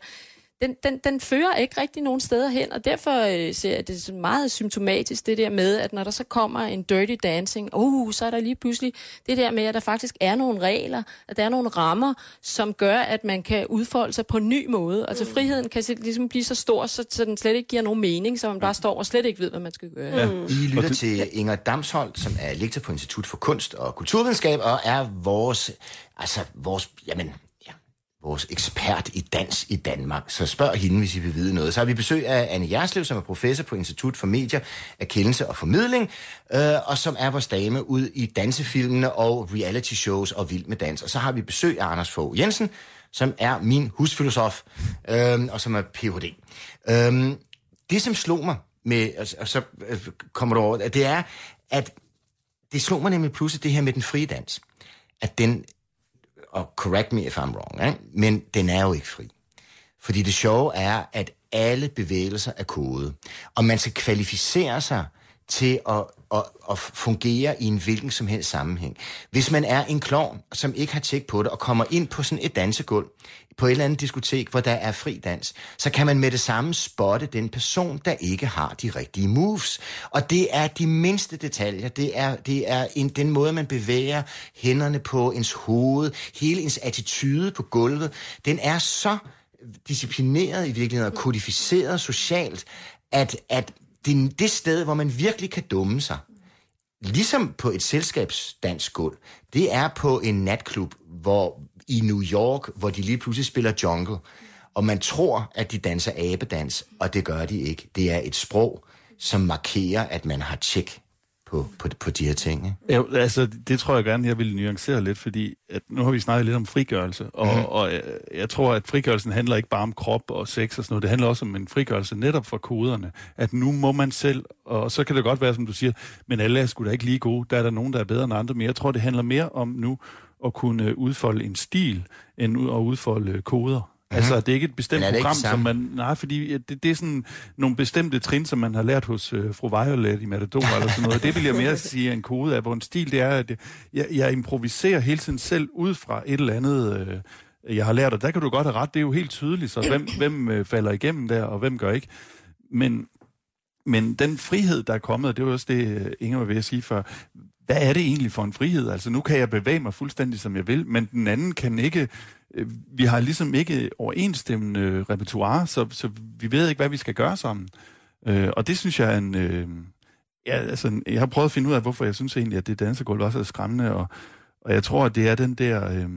den, den, den fører ikke rigtig nogen steder hen, og derfor øh, ser jeg det meget symptomatisk, det der med, at når der så kommer en dirty dancing, uh, så er der lige pludselig det der med, at der faktisk er nogle regler, at der er nogle rammer, som gør, at man kan udfolde sig på en ny måde. Altså mm. friheden kan ligesom blive så stor, så, så den slet ikke giver nogen mening, så man bare står og slet ikke ved, hvad man skal gøre. Ja. Mm. I lytter til Inger Damsholdt, som er lektor på Institut for Kunst og Kulturvidenskab, og er vores, altså vores, jamen, vores ekspert i dans i Danmark. Så spørg hende, hvis I vil vide noget. Så har vi besøg af Anne Jerslev, som er professor på Institut for Medier, Erkendelse og Formidling, øh, og som er vores dame ud i dansefilmene og reality shows og vild med dans. Og så har vi besøg af Anders Fogh Jensen, som er min husfilosof, øh, og som er Ph.D. Øh, det, som slog mig med, og så øh, kommer du over, det er, at det slog mig nemlig pludselig det her med den frie dans. At den og correct me if I'm wrong, ikke? men den er jo ikke fri. Fordi det sjove er, at alle bevægelser er kode, og man skal kvalificere sig til at, og, og fungere i en hvilken som helst sammenhæng. Hvis man er en klovn, som ikke har tjek på det, og kommer ind på sådan et dansegulv, på et eller andet diskotek, hvor der er fri dans, så kan man med det samme spotte den person, der ikke har de rigtige moves. Og det er de mindste detaljer. Det er, det er en, den måde, man bevæger hænderne på, ens hoved, hele ens attitude på gulvet. Den er så disciplineret i virkeligheden og kodificeret socialt, at, at det er det sted, hvor man virkelig kan dumme sig. Ligesom på et selskabsdansgulv, det er på en natklub, hvor i New York, hvor de lige pludselig spiller jungle, og man tror, at de danser abedans, og det gør de ikke. Det er et sprog, som markerer, at man har tjek på, på, på de her ting. Ikke? Ja, altså, det tror jeg gerne, jeg vil nuancere lidt, fordi at nu har vi snakket lidt om frigørelse, og, mm. og jeg, jeg tror, at frigørelsen handler ikke bare om krop og sex og sådan noget, det handler også om en frigørelse netop for koderne, at nu må man selv, og så kan det godt være, som du siger, men alle er sgu da ikke lige gode, der er der nogen, der er bedre end andre, men jeg tror, det handler mere om nu at kunne udfolde en stil, end at udfolde koder. Mm-hmm. Altså, det er ikke et bestemt program, som man... Nej, fordi det, det er sådan nogle bestemte trin, som man har lært hos øh, fru Violet i Matador eller sådan noget. Det vil jeg mere sige en kode af, hvor en stil det er, at jeg, jeg improviserer hele tiden selv ud fra et eller andet... Øh, jeg har lært, og der kan du godt have ret, det er jo helt tydeligt, så hvem, hvem øh, falder igennem der, og hvem gør ikke. Men, men den frihed, der er kommet, det var også det, øh, Inger var ved at sige før, hvad er det egentlig for en frihed? Altså, nu kan jeg bevæge mig fuldstændig, som jeg vil, men den anden kan ikke... Øh, vi har ligesom ikke overensstemmende repertoire, så, så vi ved ikke, hvad vi skal gøre sammen. Øh, og det synes jeg er en... Øh, ja, altså, jeg har prøvet at finde ud af, hvorfor jeg synes egentlig, at det dansegulv også er skræmmende, og, og jeg tror, at det er den der... Øh,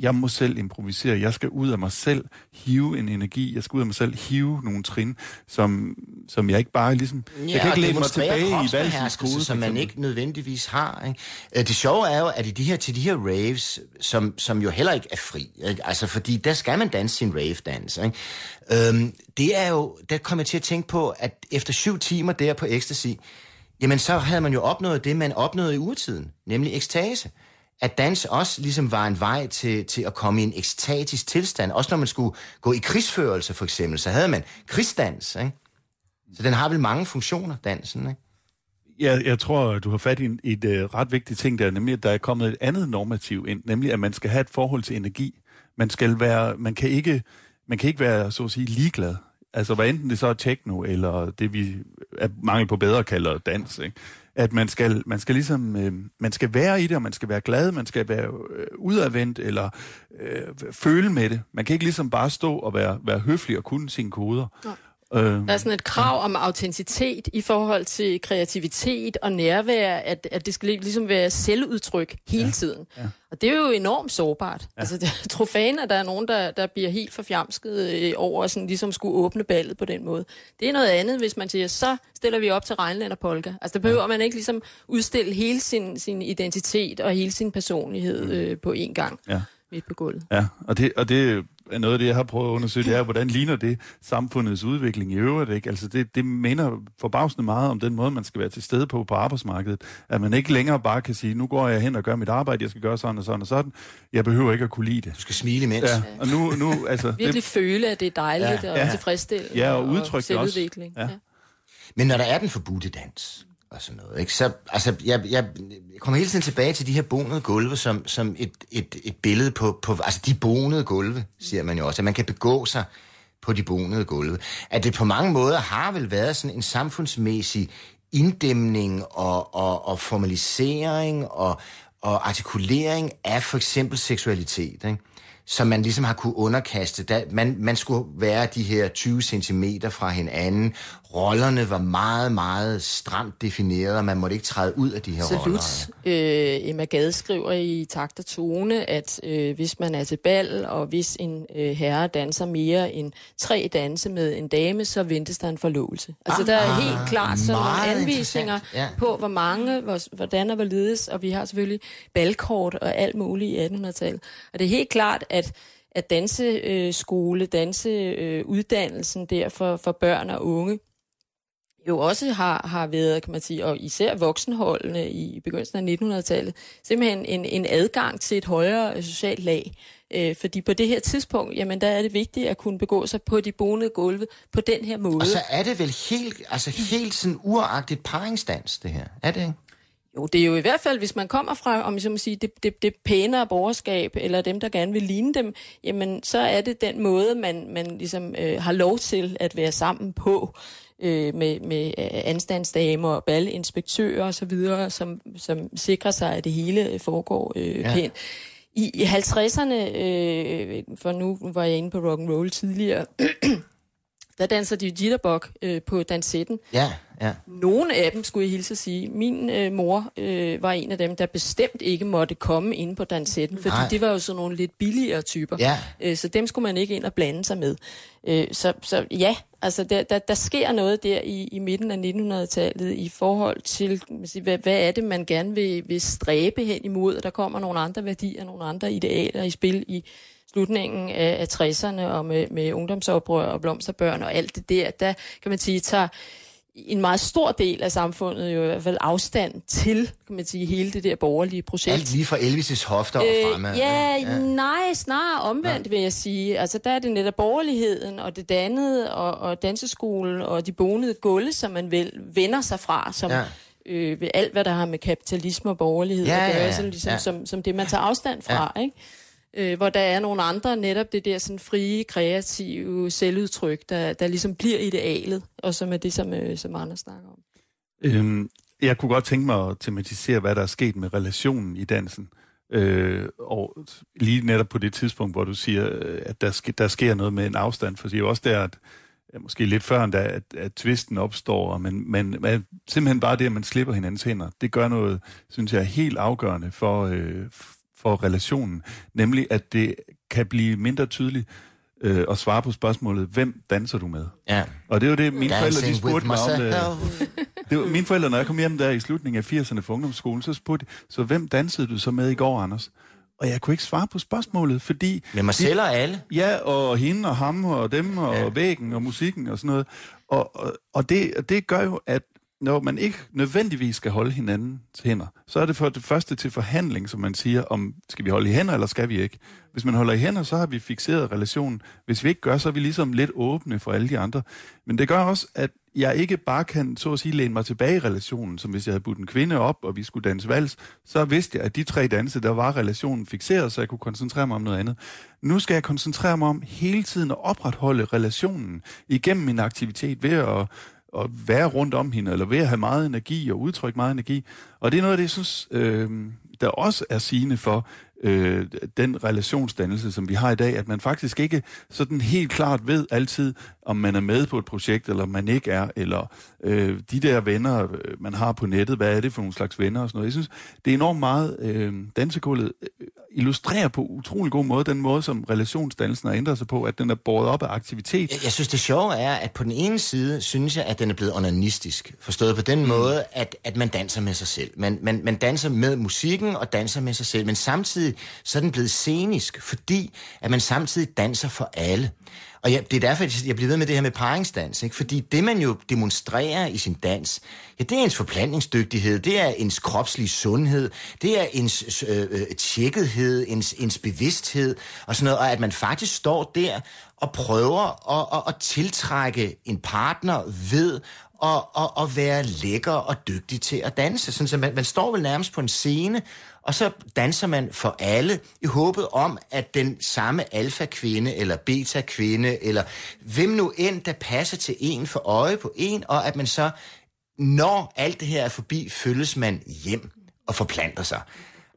jeg må selv improvisere, jeg skal ud af mig selv hive en energi, jeg skal ud af mig selv hive nogle trin, som, som jeg ikke bare ligesom... Ja, jeg kan ikke lægge mig tilbage i valgsens kode, som man ikke nødvendigvis har. Ikke? Øh, det sjove er jo, at i de her, til de her raves, som, som jo heller ikke er fri, ikke? altså fordi der skal man danse sin rave-dans, ikke? Øhm, det er jo, der kommer jeg til at tænke på, at efter syv timer der på ecstasy, jamen så havde man jo opnået det, man opnåede i urtiden, nemlig ekstase at dans også ligesom var en vej til, til at komme i en ekstatisk tilstand. Også når man skulle gå i krigsførelse for eksempel, så havde man krigsdans. Ikke? Så den har vel mange funktioner, dansen. Ikke? Jeg, jeg tror, du har fat i et, et, et ret vigtigt ting der, nemlig at der er kommet et andet normativ ind, nemlig at man skal have et forhold til energi. Man skal være, man kan ikke, man kan ikke være, så at sige, ligeglad. Altså, hvad enten det så er techno, eller det vi er mangel på bedre kalder dans, ikke? At man skal, man skal ligesom, øh, man skal være i det, og man skal være glad, man skal være øh, udadvendt, eller øh, føle med det. Man kan ikke ligesom bare stå og være, være høflig og kunne sine koder. Nej. Øh, der er sådan et krav om autenticitet i forhold til kreativitet og nærvær, at, at det skal ligesom være selvudtryk hele ja. tiden. Ja. Og det er jo enormt sårbart. Ja. Altså, trofæen, at der er nogen, der, der bliver helt forfjamsket øh, over, sådan ligesom skulle åbne ballet på den måde. Det er noget andet, hvis man siger, så stiller vi op til Regnland og Polka. Altså, der behøver ja. man ikke ligesom udstille hele sin, sin identitet og hele sin personlighed mm. øh, på én gang. Ja midt på gulvet. Ja, og det, og det noget af det, jeg har prøvet at undersøge, det er, hvordan ligner det samfundets udvikling i øvrigt. Ikke? Altså det, det minder forbavsende meget om den måde, man skal være til stede på på arbejdsmarkedet. At man ikke længere bare kan sige, nu går jeg hen og gør mit arbejde, jeg skal gøre sådan og sådan og sådan. Jeg behøver ikke at kunne lide det. Du skal smile imens. Ja, og nu, nu, altså, Virkelig det, føle, at det er dejligt ja, og ja, tilfredsstillende. Ja, og udtrykke og det også. Ja. Ja. Men når der er den forbudte dans, og sådan noget. Ikke? Så altså, jeg, jeg kommer hele tiden tilbage til de her bonede gulve, som, som et, et, et billede på, på, altså de bonede gulve, siger man jo også, at man kan begå sig på de bonede gulve. At det på mange måder har vel været sådan en samfundsmæssig inddæmning og, og, og formalisering og, og artikulering af for eksempel seksualitet. Ikke? som man ligesom har kunne underkaste. Da, man, man skulle være de her 20 cm fra hinanden. Rollerne var meget, meget stramt defineret, og man måtte ikke træde ud af de her Salut. roller. Øh, Emma Gade skriver i takt og tone, at øh, hvis man er til bal, og hvis en øh, herre danser mere end tre danse med en dame, så ventes der en forlovelse. Altså ah, der er ah, helt klart sådan nogle anvisninger ja. på, hvor mange, hvor, hvordan og hvorledes, og vi har selvfølgelig balkort og alt muligt i 1800-tallet. Og det er helt klart, at at danseskole, danseuddannelsen der for, for børn og unge, jo også har, har været, kan man sige, og især voksenholdene i begyndelsen af 1900-tallet, simpelthen en, en adgang til et højere socialt lag. Øh, fordi på det her tidspunkt, jamen der er det vigtigt at kunne begå sig på de bonede gulve på den her måde. Og så er det vel helt, altså helt sådan uragtigt paringsdans, det her. Er det ikke? Jo, det er jo i hvert fald, hvis man kommer fra, om jeg så må sige, det, det, det pænere borgerskab, eller dem, der gerne vil ligne dem, jamen så er det den måde, man, man ligesom øh, har lov til at være sammen på øh, med, med øh, anstandsdamer og ballinspektører osv., som, som sikrer sig, at det hele foregår øh, ja. pænt. I, i 50'erne, øh, for nu var jeg inde på rock and roll tidligere, der danser de jitterbug øh, på dansetten. Ja, ja. Nogle af dem, skulle jeg hilse at sige. Min øh, mor øh, var en af dem, der bestemt ikke måtte komme ind på dansetten, fordi Nej. det var jo sådan nogle lidt billigere typer. Ja. Øh, så dem skulle man ikke ind og blande sig med. Øh, så, så ja, altså der, der, der sker noget der i, i midten af 1900-tallet i forhold til, hvad, hvad er det, man gerne vil, vil stræbe hen imod, og der kommer nogle andre værdier, nogle andre idealer i spil i slutningen af, af 60'erne og med, med ungdomsoprør og blomsterbørn og alt det der, der kan man sige, tager en meget stor del af samfundet jo i hvert fald afstand til, kan man sige, hele det der borgerlige projekt. Alt lige fra Elvis' hofter og fremme. Øh, ja, ja, nej, snarere omvendt vil jeg sige. Altså der er det netop borgerligheden og det dannede og, og danseskolen og de bonede gulve, som man vel vender sig fra, som Ja. ja. øh, ved alt, hvad der har med kapitalisme og borgerlighed Ja, at gøre, ja, ja. sådan ligesom, Ja. ja. som, som det, man tager afstand fra, ikke? Øh, hvor der er nogle andre, netop det der sådan frie, kreative selvudtryk, der, der ligesom bliver idealet, og som er det, som, øh, som andre snakker om. Øhm, jeg kunne godt tænke mig at tematisere, hvad der er sket med relationen i dansen. Øh, og lige netop på det tidspunkt, hvor du siger, øh, at der, sk- der sker noget med en afstand, for det er jo også der, at måske lidt før, endda, at, at tvisten opstår, men, men, man, simpelthen bare det, at man slipper hinandens hænder, det gør noget, synes jeg, helt afgørende for, øh, for relationen, nemlig at det kan blive mindre tydeligt øh, at svare på spørgsmålet, hvem danser du med? Ja. Og det er jo det, mine forældre de Dancing spurgte mig om. Det, myself. det var, mine forældre, når jeg kom hjem der i slutningen af 80'erne fra ungdomsskolen, så spurgte de, så hvem dansede du så med i går, Anders? Og jeg kunne ikke svare på spørgsmålet, fordi... Med mig selv og alle. Ja, og hende og ham og dem og Ja. væggen og musikken og sådan noget. Og, og, og det, og det gør jo, at når man ikke nødvendigvis skal holde hinanden til hænder, så er det for det første til forhandling, som man siger, om skal vi holde i hænder, eller skal vi ikke? Hvis man holder i hænder, så har vi fixeret relationen. Hvis vi ikke gør, så er vi ligesom lidt åbne for alle de andre. Men det gør også, at jeg ikke bare kan, så at sige, læne mig tilbage i relationen, som hvis jeg havde budt en kvinde op, og vi skulle danse vals, så vidste jeg, at de tre danse, der var relationen fixeret, så jeg kunne koncentrere mig om noget andet. Nu skal jeg koncentrere mig om hele tiden at opretholde relationen igennem min aktivitet ved at at være rundt om hende, eller ved at have meget energi og udtrykke meget energi. Og det er noget af det, jeg synes, øh, der også er sigende for øh, den relationsdannelse, som vi har i dag, at man faktisk ikke sådan helt klart ved altid, om man er med på et projekt, eller om man ikke er, eller øh, de der venner, øh, man har på nettet, hvad er det for nogle slags venner og sådan noget. Jeg synes, det er enormt meget, øh, dansekullet øh, illustrerer på utrolig god måde den måde, som relationsdannelsen har ændret sig på, at den er båret op af aktivitet. Jeg, jeg synes, det sjove er, at på den ene side, synes jeg, at den er blevet onanistisk. Forstået på den mm. måde, at, at man danser med sig selv. Man, man, man danser med musikken og danser med sig selv. Men samtidig så er den blevet scenisk, fordi at man samtidig danser for alle. Og jeg, det er derfor, at jeg bliver ved med det her med paringsdans. Ikke? Fordi det, man jo demonstrerer i sin dans, ja, det er ens forplantningsdygtighed, det er ens kropslige sundhed, det er ens øh, øh, tjekkethed, ens, ens bevidsthed og sådan noget. Og at man faktisk står der og prøver at, at, at tiltrække en partner ved at, at, at være lækker og dygtig til at danse. Sådan, så man, man står vel nærmest på en scene, og så danser man for alle i håbet om, at den samme alfa-kvinde eller beta-kvinde, eller hvem nu end, der passer til en for øje på en, og at man så, når alt det her er forbi, følges man hjem og forplanter sig.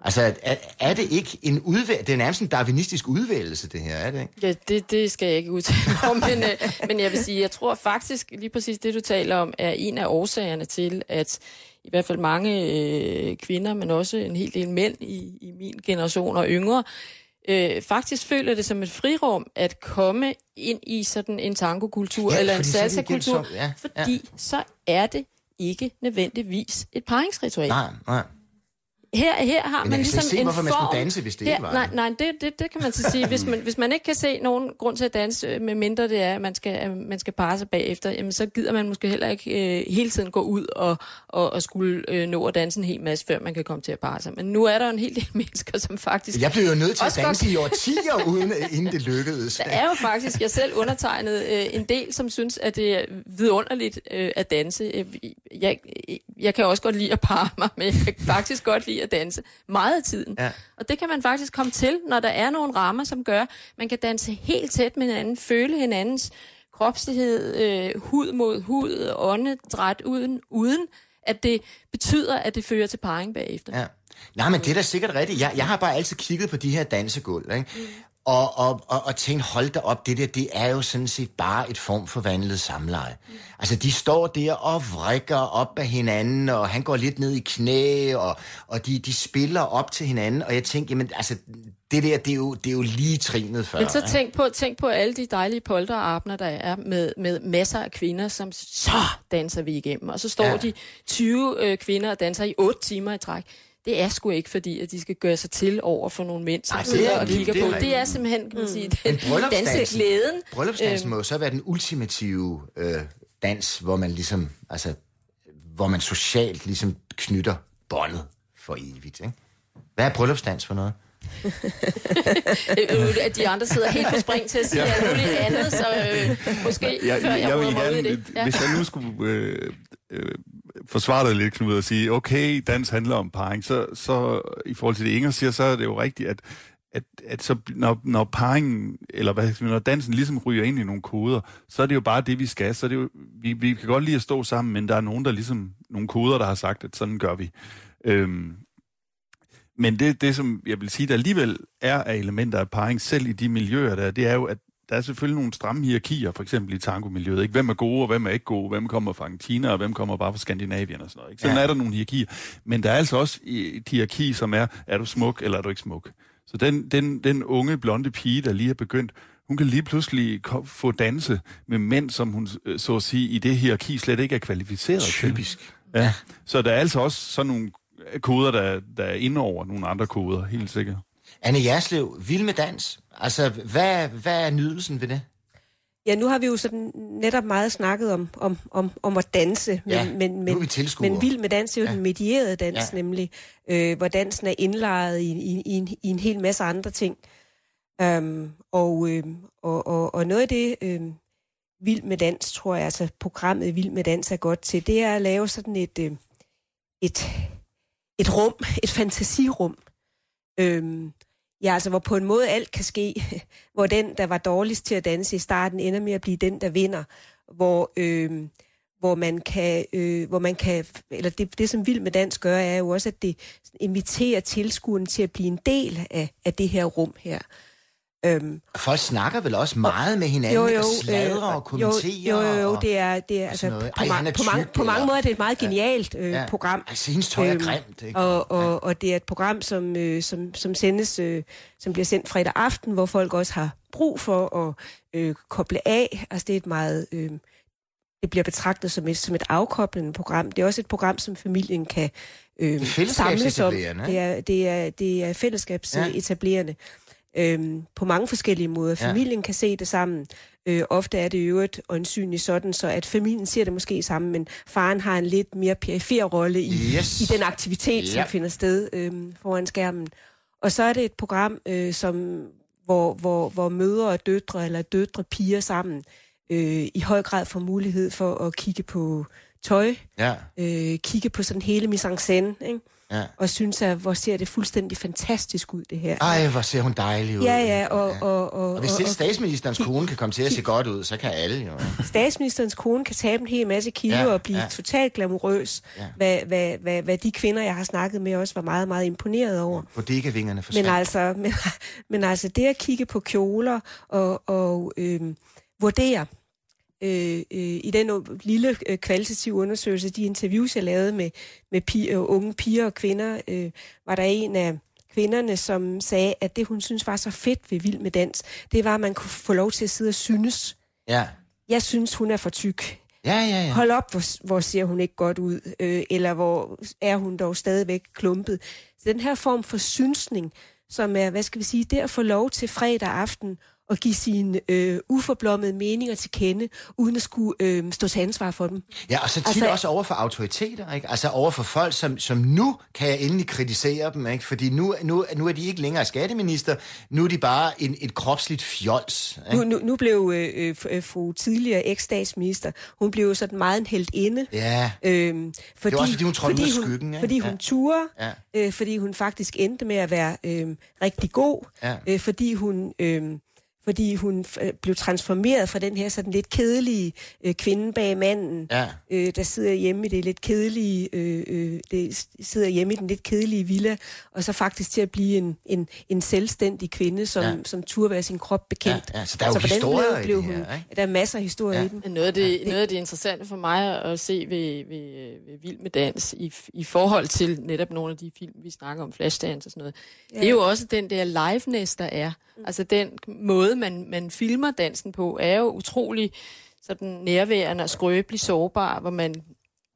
Altså, er, er det ikke en udvælgelse? Det er nærmest en darwinistisk udvælgelse, det her, er det ikke? Ja, det, det skal jeg ikke udtale om, men, øh, men jeg vil sige, jeg tror faktisk lige præcis det, du taler om, er en af årsagerne til, at i hvert fald mange øh, kvinder, men også en hel del mænd i, i min generation og yngre, øh, faktisk føler det som et frirum at komme ind i sådan en tangokultur Ja, eller en salsa-kultur, ja, fordi så er det ikke nødvendigvis et paringsritual. Nej, nej. Her, her har Men man slet ligesom se, en hvorfor man form... skulle danse, hvis det her, ikke var Nej, det. nej det, det, det kan man så sige. Hvis man, hvis man ikke kan se nogen grund til at danse, øh, med mindre det er, at man skal, at man skal parre sig bagefter, jamen så gider man måske heller ikke øh, hele tiden gå ud og, og, og skulle øh, nå at danse en hel masse, før man kan komme til at parre sig. Men nu er der en hel del mennesker, som faktisk... Jeg blev jo nødt til at Også godt- danse i årtier, uden, inden det lykkedes. Der er jo faktisk, jeg selv undertegnet øh, en del, som synes, at det er vidunderligt øh, at danse. Øh, Jeg, jeg kan også godt lide at parre mig, men jeg kan faktisk godt lide at danse meget af tiden. Ja. Og det kan man faktisk komme til, når der er nogle rammer, som gør, man kan danse helt tæt med hinanden, føle hinandens kropslighed, øh, hud mod hud, åndedræt, uden, uden at det betyder, at det fører til parring bagefter. Ja. Nej, men det er da sikkert rigtigt. Jeg, jeg har bare altid kigget på de her dansegulv, ikke? Og, og, og, og tænkt, hold da op, det der, det er jo sådan set bare et form for vandlet samleje. Altså, de står der og vrikker op af hinanden, og han går lidt ned i knæ, og, og de, de spiller op til hinanden, og jeg tænkte, jamen, altså, det der, det er jo, det er jo lige trinet før. Men så tænk på, tænk på alle de dejlige polterabner, der er med, med masser af kvinder, som så danser vi igennem. Og så står ja. de 20 øh, kvinder og danser i 8 timer i træk. Det er sgu ikke fordi, at de skal gøre sig til over for nogle mænd, som det sidder er og kigger det på. Det er simpelthen, kan man sige, bryllupsdansen- danseglæden. Bryllupsdansen må jo så være den ultimative øh, dans, hvor man ligesom, altså, hvor man socialt ligesom knytter båndet for evigt, ikke? Hvad er bryllupsdans for noget? At de andre sidder helt på spring til at sige alt muligt andet, så øh, måske Jeg, før jeg, jeg, jeg vil gerne, det. ja. hvis jeg nu skulle øh, øh, forsvare dig lidt, Knud, og sige, okay, dans handler om parring, så, så i forhold til det, Inger siger, så er det jo rigtigt, at, at, at så, når, når parringen, eller hvad, når dansen ligesom ryger ind i nogle koder, så er det jo bare det, vi skal. Så er det jo, vi, vi kan godt lide at stå sammen, men der er nogen, der ligesom, nogle koder, der har sagt, at sådan gør vi. Øhm, men det, det, som jeg vil sige, der alligevel er af elementer af parring, selv i de miljøer der, det er jo, at der er selvfølgelig nogle stramme hierarkier, for eksempel i tango-miljøet. Ikke? Hvem er gode, og hvem er ikke gode? Hvem kommer fra Argentina, og hvem kommer bare fra Skandinavien og sådan noget. Ikke? Sådan Ja. er der nogle hierarkier. Men der er altså også et hierarki, som er, er du smuk, eller er du ikke smuk? Så den, den, den unge, blonde pige, der lige er begyndt, hun kan lige pludselig få danse med mænd, som hun, øh, så at sige, i det hierarki slet ikke er kvalificeret til. Typisk. Ja. Så der er altså også sådan nogle koder, der, der er inde over nogle andre koder, helt sikkert. Anne Jerslev, vild med dans. Altså, hvad, hvad er nydelsen ved det? Ja, nu har vi jo sådan netop meget snakket om, om, om, om at danse, men, Ja, men, men, vi men vild med dans er jo Ja. den medierede dans, Ja. nemlig, øh, hvor dansen er indlejet i, i, i, en, i en hel masse andre ting. Um, og, øh, og, og, og noget af det, øh, Vild med Dans, tror jeg, altså programmet Vild med Dans er godt til, det er at lave sådan et, øh, et, et rum, et fantasirum. Øhm, ja, altså hvor på en måde alt kan ske, hvor den, der var dårligst til at danse i starten, ender med at blive den, der vinder, hvor, øh, hvor man kan, øh, hvor man kan, eller det, det som Vild med Dans gør, er jo også, at det inviterer tilskueren til at blive en del af, af det her rum her. Øhm, Folk snakker vel også meget med hinanden, jo, jo, og sladrer øh, og kommenterer. Jo, jo, jo, og- det er, det er og altså, på, Ej, er på, mange, tyk, på mange måder er det et meget genialt øh, Ja. program. Altså, hendes tøj er Øhm, grimt, ikke? Og, og, og det er et program, som, øh, som, som sendes, øh, som bliver sendt fredag aften, hvor folk også har brug for at øh, koble af. Altså det er et meget, øh, det bliver betragtet som et, som et afkoblende program. Det er også et program, som familien kan øh, er samles om. Det er, det er, det er fællesskabsetablerende. Øhm, på mange forskellige måder. Ja. Familien kan se det sammen. Øh, ofte er det i øvrigt øjensynligt sådan, så at familien ser det måske sammen, men faren har en lidt mere perifer rolle i, Yes. i den aktivitet, Ja. som finder sted øh, foran skærmen. Og så er det et program, øh, som, hvor, hvor, hvor mødre og døtre, eller døtre piger sammen, øh, i høj grad får mulighed for at kigge på tøj, Ja, øh, kigge på sådan hele mise en scène, ikke? Ja. og synes, at hvor ser det fuldstændig fantastisk ud, det her. Ej, hvor ser hun dejlig ud. Ja, ja, og, og, og, Og hvis og, selv og statsministerens kone kan komme til at se godt ud, så kan alle jo. ikke? statsministerens kone kan tabe en hel masse kilo Ja, ja, og blive ja. ja. totalt glamourøs, Ja. ja. hvad, hvad, hvad, hvad de kvinder, jeg har snakket med, også var meget, meget imponeret over. Bodega-vingerne forsvandt. Men altså, men, men altså det at kigge på kjoler og, og øhm, vurdere øh, øh, i den lille øh, kvalitative undersøgelse, de interviews, jeg lavede med, med piger, øh, unge piger og kvinder, øh, var der en af kvinderne, som sagde, at det hun synes var så fedt ved Vild med Dans, det var, at man kunne få lov til at sidde og synes. Ja, Jeg synes, hun er for tyk. Ja, ja, ja. Hold op, hvor, hvor ser hun ikke godt ud, øh, eller hvor er hun dog stadigvæk klumpet. Så den her form for synsning, som er, hvad skal vi sige, det at få lov til fredag aften at give sine øh, uforblommede meninger til kende, uden at skulle øh, stå til ansvar for dem. Ja, og så tit Altså- også over for autoriteter, ikke? Altså over for folk, som, som nu kan jeg endelig kritisere dem, ikke? Fordi nu, nu, nu er de ikke længere skatteminister, nu er de bare en, et kropsligt fjols. Nu, Ikke? nu, nu blev øh, øh, øh, fru tidligere eks-statsminister, hun blev jo sådan meget en heldinde. Ja, Øhm, fordi, også, fordi hun trådte ud af skyggen, ikke? Fordi hun Ja. turde, Ja. øh, fordi hun faktisk endte med at være øh, rigtig god, Ja. øh, fordi hun... Øh, fordi hun øh, blev transformeret fra den her sådan lidt kedelige øh, kvinde bag manden, ja. øh, der sidder hjemme i det lidt kedelige, øh, øh, det sidder hjemme i den lidt kedelige villa, og så faktisk til at blive en, en, en selvstændig kvinde, som, Ja. ja. som turde være sin krop bekendt. Ja, ja, så der er jo på den historier måde i blev det hun, her, ikke? Der er masser af historier Ja. ja. i den. Noget af det, noget af det interessante for mig at se ved, ved, ved Vild med Dans i, i forhold til netop nogle af de film, vi snakker om, Flashdance og sådan noget, ja. det er jo også den der liveness, der er. Mm. Altså den måde, man, man filmer dansen på, er jo utrolig sådan nærværende og skrøbelig sårbar, hvor man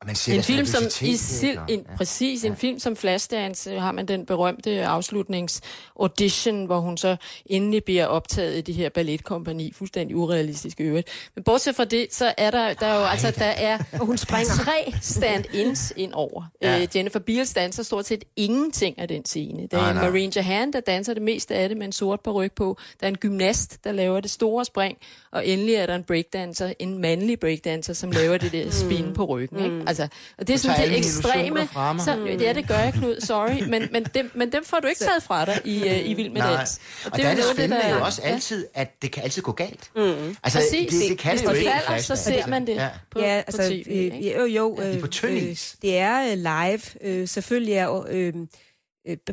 og man sætter en film som nervøsitet, i ikke? sil, Og- en, præcis, en film som Flashdance øh, har man den berømte afslutningsaudition, hvor hun så endelig bliver optaget i det her balletkompani, fuldstændig urealistisk øvrigt. Men bortset fra det, så er der, der er jo altså, der er Og hun springer. tre stand-ins ind over. Ja. Ja. Øh, Jennifer Beals danser stort set ingenting af den scene. Der er nej. Marine Jahan, der danser det meste af det med en sort ryg på. Der er en gymnast, der laver det store spring. Og endelig er der en breakdancer, en mandlig breakdancer, som laver det der spin på ryggen. Ikke? Altså, og det er sådan det ekstreme. Så, ja, det gør jeg, Knud, sorry. Men, men, dem, men dem får du ikke taget fra dig i, uh, i Vild med Nej. Dans. Og, og der er det spændende der- jo også altid, at det kan altid gå galt. Mm. Altså, Præcis. det, det kan Hvis det jo ikke falder, så ser man det Ja. på, ja, på altså, tv. ikke? øh, jo, jo. er Øh, på tynd øh, is. det er øh, live. Øh, selvfølgelig er øh, øh,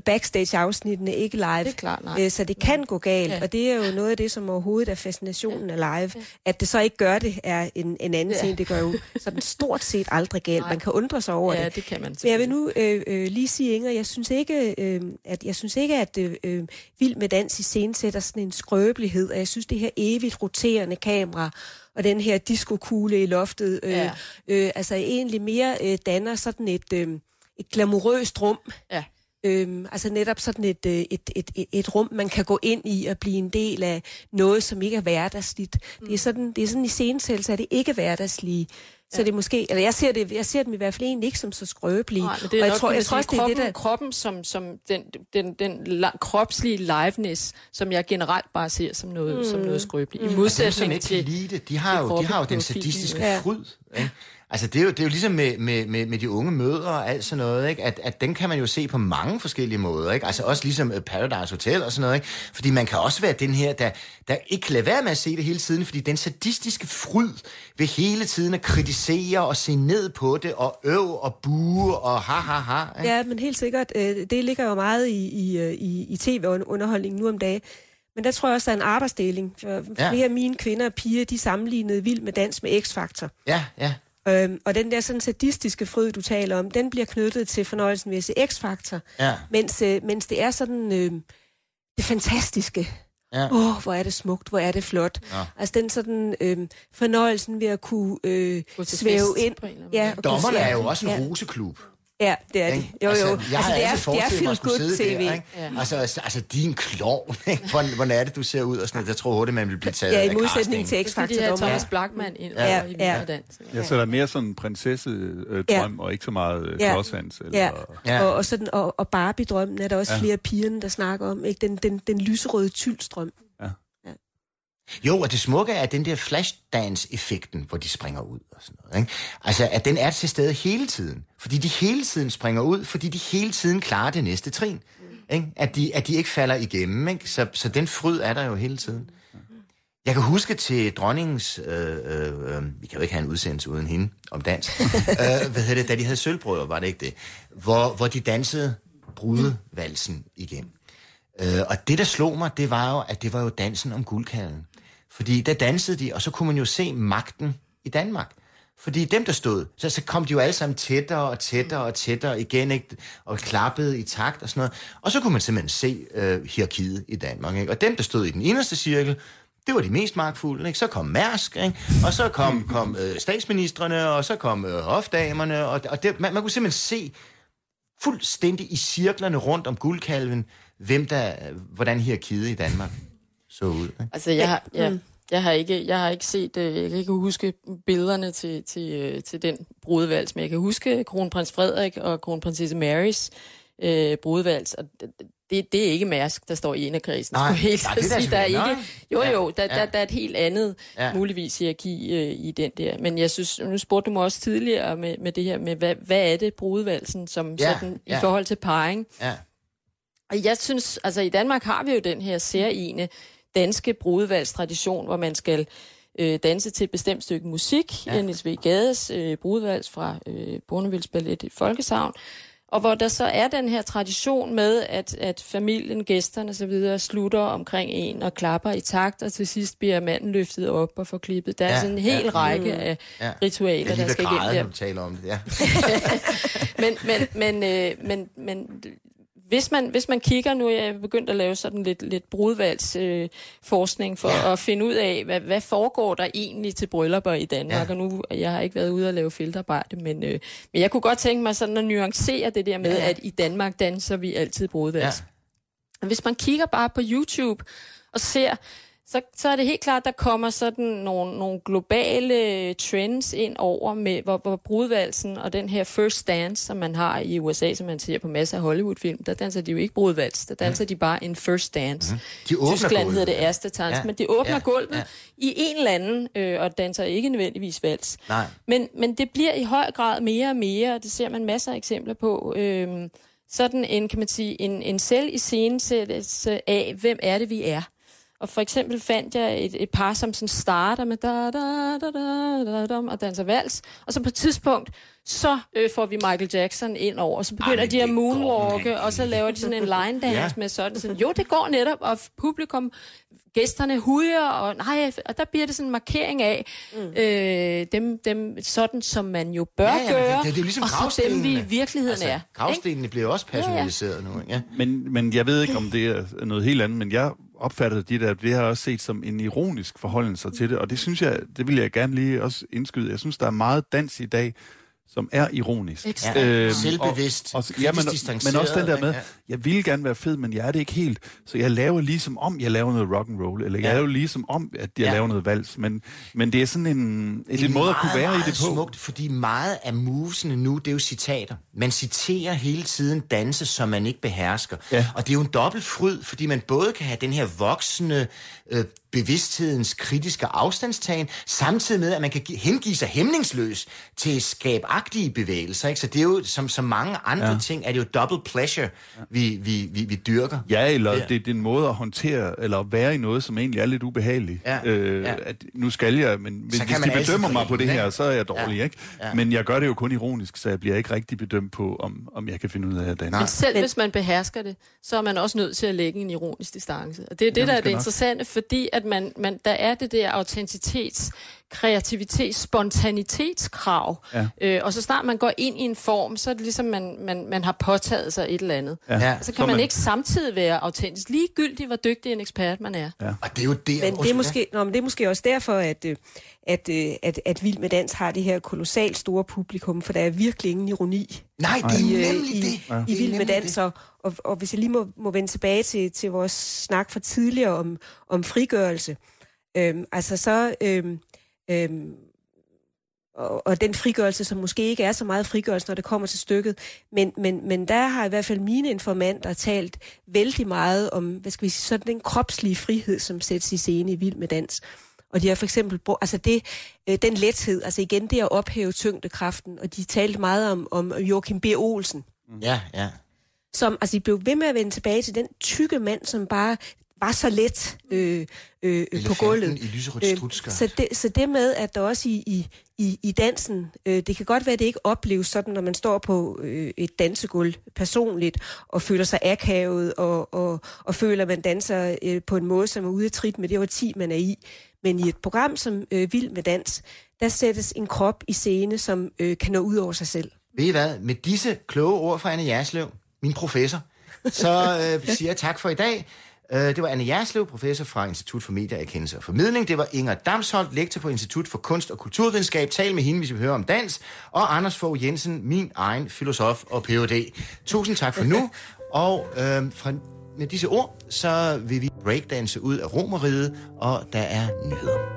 backstage-afsnittene ikke live. Det er klart, nej. Øh, så det kan gå galt, Ja. ja. og det er jo noget af det, som overhovedet er fascinationen af live. At det så ikke gør det, er en, en anden Ja. ting. Det gør jo sådan stort set aldrig galt. Nej. Man kan undre sig over Ja, det. det kan man Men jeg vil nu øh, øh, lige sige, Inger, jeg synes ikke, øh, at jeg synes ikke, at øh, øh, Vild med Dans i scenen sætter sådan en skrøbelighed, og jeg synes, det her evigt roterende kamera og den her diskokugle i loftet, øh, Ja. ja. øh, altså egentlig mere øh, danner sådan et, øh, et glamourøst rum. Ja. Øhm, altså netop sådan et, øh, et, et, et, et rum, man kan gå ind i og blive en del af noget, som ikke er hverdagsligt. Mm. Det er sådan, det er sådan i scenesættelse, at det ikke er hverdagslige. Så det er måske, eller jeg ser, det, jeg ser dem i hvert fald egentlig ikke som så skrøbelige. Nej, men det er og jeg nok, tror, man jeg tror også, det er kroppen, det, der... kroppen som, som den, den, den la- kropslige liveness, som jeg generelt bare ser som noget, mm. som noget skrøbeligt. I Og dem, som modsætning ikke til... lide det, de har, jo, de har jo den sadistiske Ja. fryd. Ikke? Altså, det er, jo, det er jo ligesom med, med, med, med de unge mødre og alt sådan noget, ikke? At, at den kan man jo se på mange forskellige måder. Ikke? Altså også ligesom øh, Paradise Hotel og sådan noget. Ikke? Fordi man kan også være den her, der, der ikke kan lade være med at se det hele tiden, fordi den sadistiske fryd ved hele tiden at kritisere og se ned på det, og øv og bue og ha ha ha. Ikke? Ja, men helt sikkert. Øh, det ligger jo meget i, i, øh, i, i tv-underholdningen nu om dagen. Men der tror jeg også, der er en arbejdsdeling. For Ja. flere af mine kvinder og piger, de sammenlignede vild med dans med X-Factor. Ja, ja. Øhm, og den der sådan sadistiske fryd, du taler om, den bliver knyttet til fornøjelsen ved at se X-Factor. Ja. Mens, øh, mens det er sådan øh, det fantastiske. Ja. Åh, oh, hvor er det smukt, hvor er det flot. Ja. Altså den sådan øh, fornøjelsen ved at kunne øh, svæve fest ind. Ja, Dommerne er jo også en ja. roseklub. Ja, det er det. Ikke? Jo, jo. Altså, Altså, jeg har det er, altid det er feel good tv. Der, ikke? Ja. Altså, altså, altså, din klovn? Hvordan, hvordan er det, du ser ud og sådan? Jeg tror hurtigt, man vil blive taget Ja, i modsætning til Så skal de have X-Factor-dommer. Thomas Blackman ind Ja, ja, i ja. Dans. Ja, så der er mere sådan en prinsessedrøm, Ja. og ikke så meget øh, Ja. klodshands. Eller, Ja. Ja. Og, og, sådan, og, og Barbie-drømmen er der også Ja. ja. flere pigerne, der snakker om. Ikke? Den, den, den lyserøde tylstrøm. Jo, og det smukke er den der flashdance-effekten, hvor de springer ud og sådan noget. Ikke? Altså, at den er til stede hele tiden. Fordi de hele tiden springer ud, fordi de hele tiden klarer det næste trin. Ikke? At, de, at de ikke falder igennem. Ikke? Så, så den fryd er der jo hele tiden. Jeg kan huske til dronningens, øh, øh, øh, vi kan jo ikke have en udsendelse uden hende om dans, øh, hvad hedder det, da de havde sølvbrødre, var det ikke det, hvor, hvor de dansede brudevalsen igen. Øh, og det, der slog mig, det var jo, at det var jo dansen om guldkalven. Fordi der dansede de, og så kunne man jo se magten i Danmark. Fordi dem, der stod, så, så kom de jo alle sammen tættere og tættere og tættere igen, ikke? og klappede i takt og sådan noget. Og så kunne man simpelthen se øh, hierarkiet i Danmark. Ikke? Og dem, der stod i den inderste cirkel, Det var de mest magtfulde. Ikke? Så kom Mærsk, ikke? og så kom, kom øh, statsministerne, og så kom øh, hofdamerne, og, og det, man, man kunne simpelthen se fuldstændig i cirklerne rundt om guldkalven, hvem der, øh, hvordan hierarkiet i Danmark så ud. Ikke? Altså, jeg har, ja, jeg har ikke, jeg har ikke set, øh, jeg kan ikke huske billederne til, til, øh, til den brudevals, men jeg kan huske kronprins Frederik og kronprinsesse Marys øh, brudevals, og det, det er ikke Mærsk, der står i en af krisen. Nej, helt nej, det er der sige. der er ikke, jo jo, der, Ja, der, der er et helt andet, Ja. ja. muligvis hierarki øh, i den der. Men jeg synes, nu spurgte du mig også tidligere med, med det her med, hvad, hvad er det brudevalsen som Ja, sådan, ja. i forhold til parring? Ja. Og jeg synes, altså i Danmark har vi jo den her særlige danske brudevalgstradition, hvor man skal øh, danse til et bestemt stykke musik, Ja. Niels V. Gades øh, brudevals fra øh, Bornevilles Ballet i Folkesavn, og hvor der så er den her tradition med, at, at familien, gæsterne osv. slutter omkring en og klapper i takt, og til sidst bliver manden løftet op og får klippet. Der er Ja, sådan en hel ja. række af Ja. ritualer, Jeg er der skal igennem der. du taler om det. Ja. men, men, men, øh, men, men hvis man, hvis man kigger, nu er jeg begyndt at lave sådan lidt, lidt brudvalgs øh, forskning for ja. at finde ud af, hvad, hvad foregår der egentlig til bryllupper i Danmark, Ja. og nu, jeg har ikke været ude og lave feltarbejde, men, øh, men jeg kunne godt tænke mig sådan at nuancere det der med, Ja, at i Danmark danser vi altid brudvals. Ja. Hvis man kigger bare på YouTube og ser, så, så er det helt klart, der kommer sådan nogle, nogle globale trends ind over, med, hvor, hvor brudvalsen og den her first dance, som man har i USA, som man ser på masser af Hollywood-film, der danser de jo ikke brudvals, der danser de bare en first dance. Mhm. De åbner Tyskland gulvet. hedder det erste dans, Ja, men de åbner ja, gulvet ja. i en eller anden, øh, og danser ikke nødvendigvis vals. Nej. Men, men det bliver i høj grad mere og mere, og det ser man masser af eksempler på, øhm, sådan en, kan man sige, en, en selv i scenesættelse af, hvem er det, vi er. Og for eksempel fandt jeg et, et par, som sådan starter med da, da, da, da, da, da, og danser vals. Og så på et tidspunkt, så øh, får vi Michael Jackson ind over, og så begynder men de at går moonwalke, og så laver de sådan en line dance Ja. ja. med sådan, sådan. Jo, det går netop, og publikum, gæsterne hujer, og nej, og der bliver det sådan en markering af mm. øh, dem, dem sådan, som man jo bør Ja, ja, gøre, det- det er jo ligesom og så dem, vi i virkeligheden Altså, er. ikke? gravstenene bliver også personaliseret nu. Ikke? Ja. Men, men jeg ved ikke, om det er noget helt andet, men jeg opfatter det der, det har jeg også set som en ironisk forholdelse til det, og det synes jeg, det vil jeg gerne lige også indskyde. Jeg synes, der er meget dans i dag, som er ironisk. Ja. Øhm, Selvbevidst, Og, og, ja, men, men også den der med, jeg vil gerne være fed, men jeg er det ikke helt. Så jeg laver ligesom om, jeg laver noget rock and roll, eller jeg Ja. laver ligesom om, at jeg Ja. laver noget vals. Men, men det er sådan en, en, Det er en måde at kunne være i det på. smukt, fordi meget af movesene nu, det er jo citater. Man citerer hele tiden danse, som man ikke behersker. Ja. Og det er jo en dobbelt fryd, fordi man både kan have den her voksende øh, bevidsthedens kritiske afstandstagen, samtidig med, at man kan gi- hengive sig hæmningsløs til skabagtige bevægelser. Ikke? Så det er jo, som, som mange andre ja. ting, er det jo double pleasure, vi, vi, vi, vi dyrker. Ja, eller Ja. det, det er en måde at håndtere, eller at være i noget, som egentlig er lidt ubehageligt. Ja, Øh, ja. At nu skal jeg, men hvis, hvis de bedømmer mig på det her, så er jeg dårlig, Ja, ikke? ja. Men jeg gør det jo kun ironisk, så jeg bliver ikke rigtig bedømt på, om, om jeg kan finde ud af at danse. Nej. Men selv Men- hvis man behersker det, så er man også nødt til at lægge en ironisk distance. Og det er det, Jamen, der er det nok. interessante, fordi at man, man, der er det der autentitets, kreativitet, spontanitetskrav. Ja. Øh, og så snart man går ind i en form, så er det ligesom, man, man, man har påtaget sig et eller andet. Ja. Ja. Så kan man, man ikke samtidig være autentisk, ligegyldigt hvor dygtig en ekspert man er. Og det er jo det, Men det er, måske, nå, men det er måske også derfor, at, øh, at, øh, at, at Vild med Dans har det her kolossalt store publikum, for der er virkelig ingen ironi Nej, det i, er øh, nemlig i, det. i er Vild med Dans. Og, og, og hvis jeg lige må, må vende tilbage til, til vores snak fra tidligere om, om frigørelse, øhm, altså så... Øhm, øhm, og, og den frigørelse, som måske ikke er så meget frigørelse, når det kommer til stykket. Men, men, men der har i hvert fald mine informanter talt vældig meget om, hvad skal vi sige, sådan den kropslige frihed, som sættes i scene i Vild med Dans. Og de har for eksempel brugt, altså det, øh, den lethed, altså igen det at ophæve tyngdekraften, og de talte meget om, om Joachim B. Olsen, Ja, ja. som, altså de blev ved med at vende tilbage til den tykke mand, som bare var så let øh, øh, på Elefanten gulvet. i lyserødt Øh, så, det, så det med, at der også i, i, i, i dansen, øh, det kan godt være, at det ikke opleves sådan, når man står på øh, et dansegulv personligt, og føler sig akavet, og, og, og føler, at man danser øh, på en måde, som er ude af trit med det årti, man er i. Men i et program som øh, Vild med Dans, der sættes en krop i scene, som øh, kan nå ud over sig selv. Ved I hvad? Med disse kloge ord fra Anne Jerslev, min professor, så øh, siger jeg tak for i dag. Øh, det var Anne Jerslev, professor fra Institut for Medier, Erkendelse og Formidling. Det var Inger Damsholdt, lektor på Institut for Kunst og Kulturvidenskab. Tal med hende, hvis vi hører om dans. Og Anders Fogh Jensen, min egen filosof og Ph.D. Tusind tak for nu. Og øh, fra, med disse ord, så vil vi breakdanse ud af romeriet, og der er nyheder.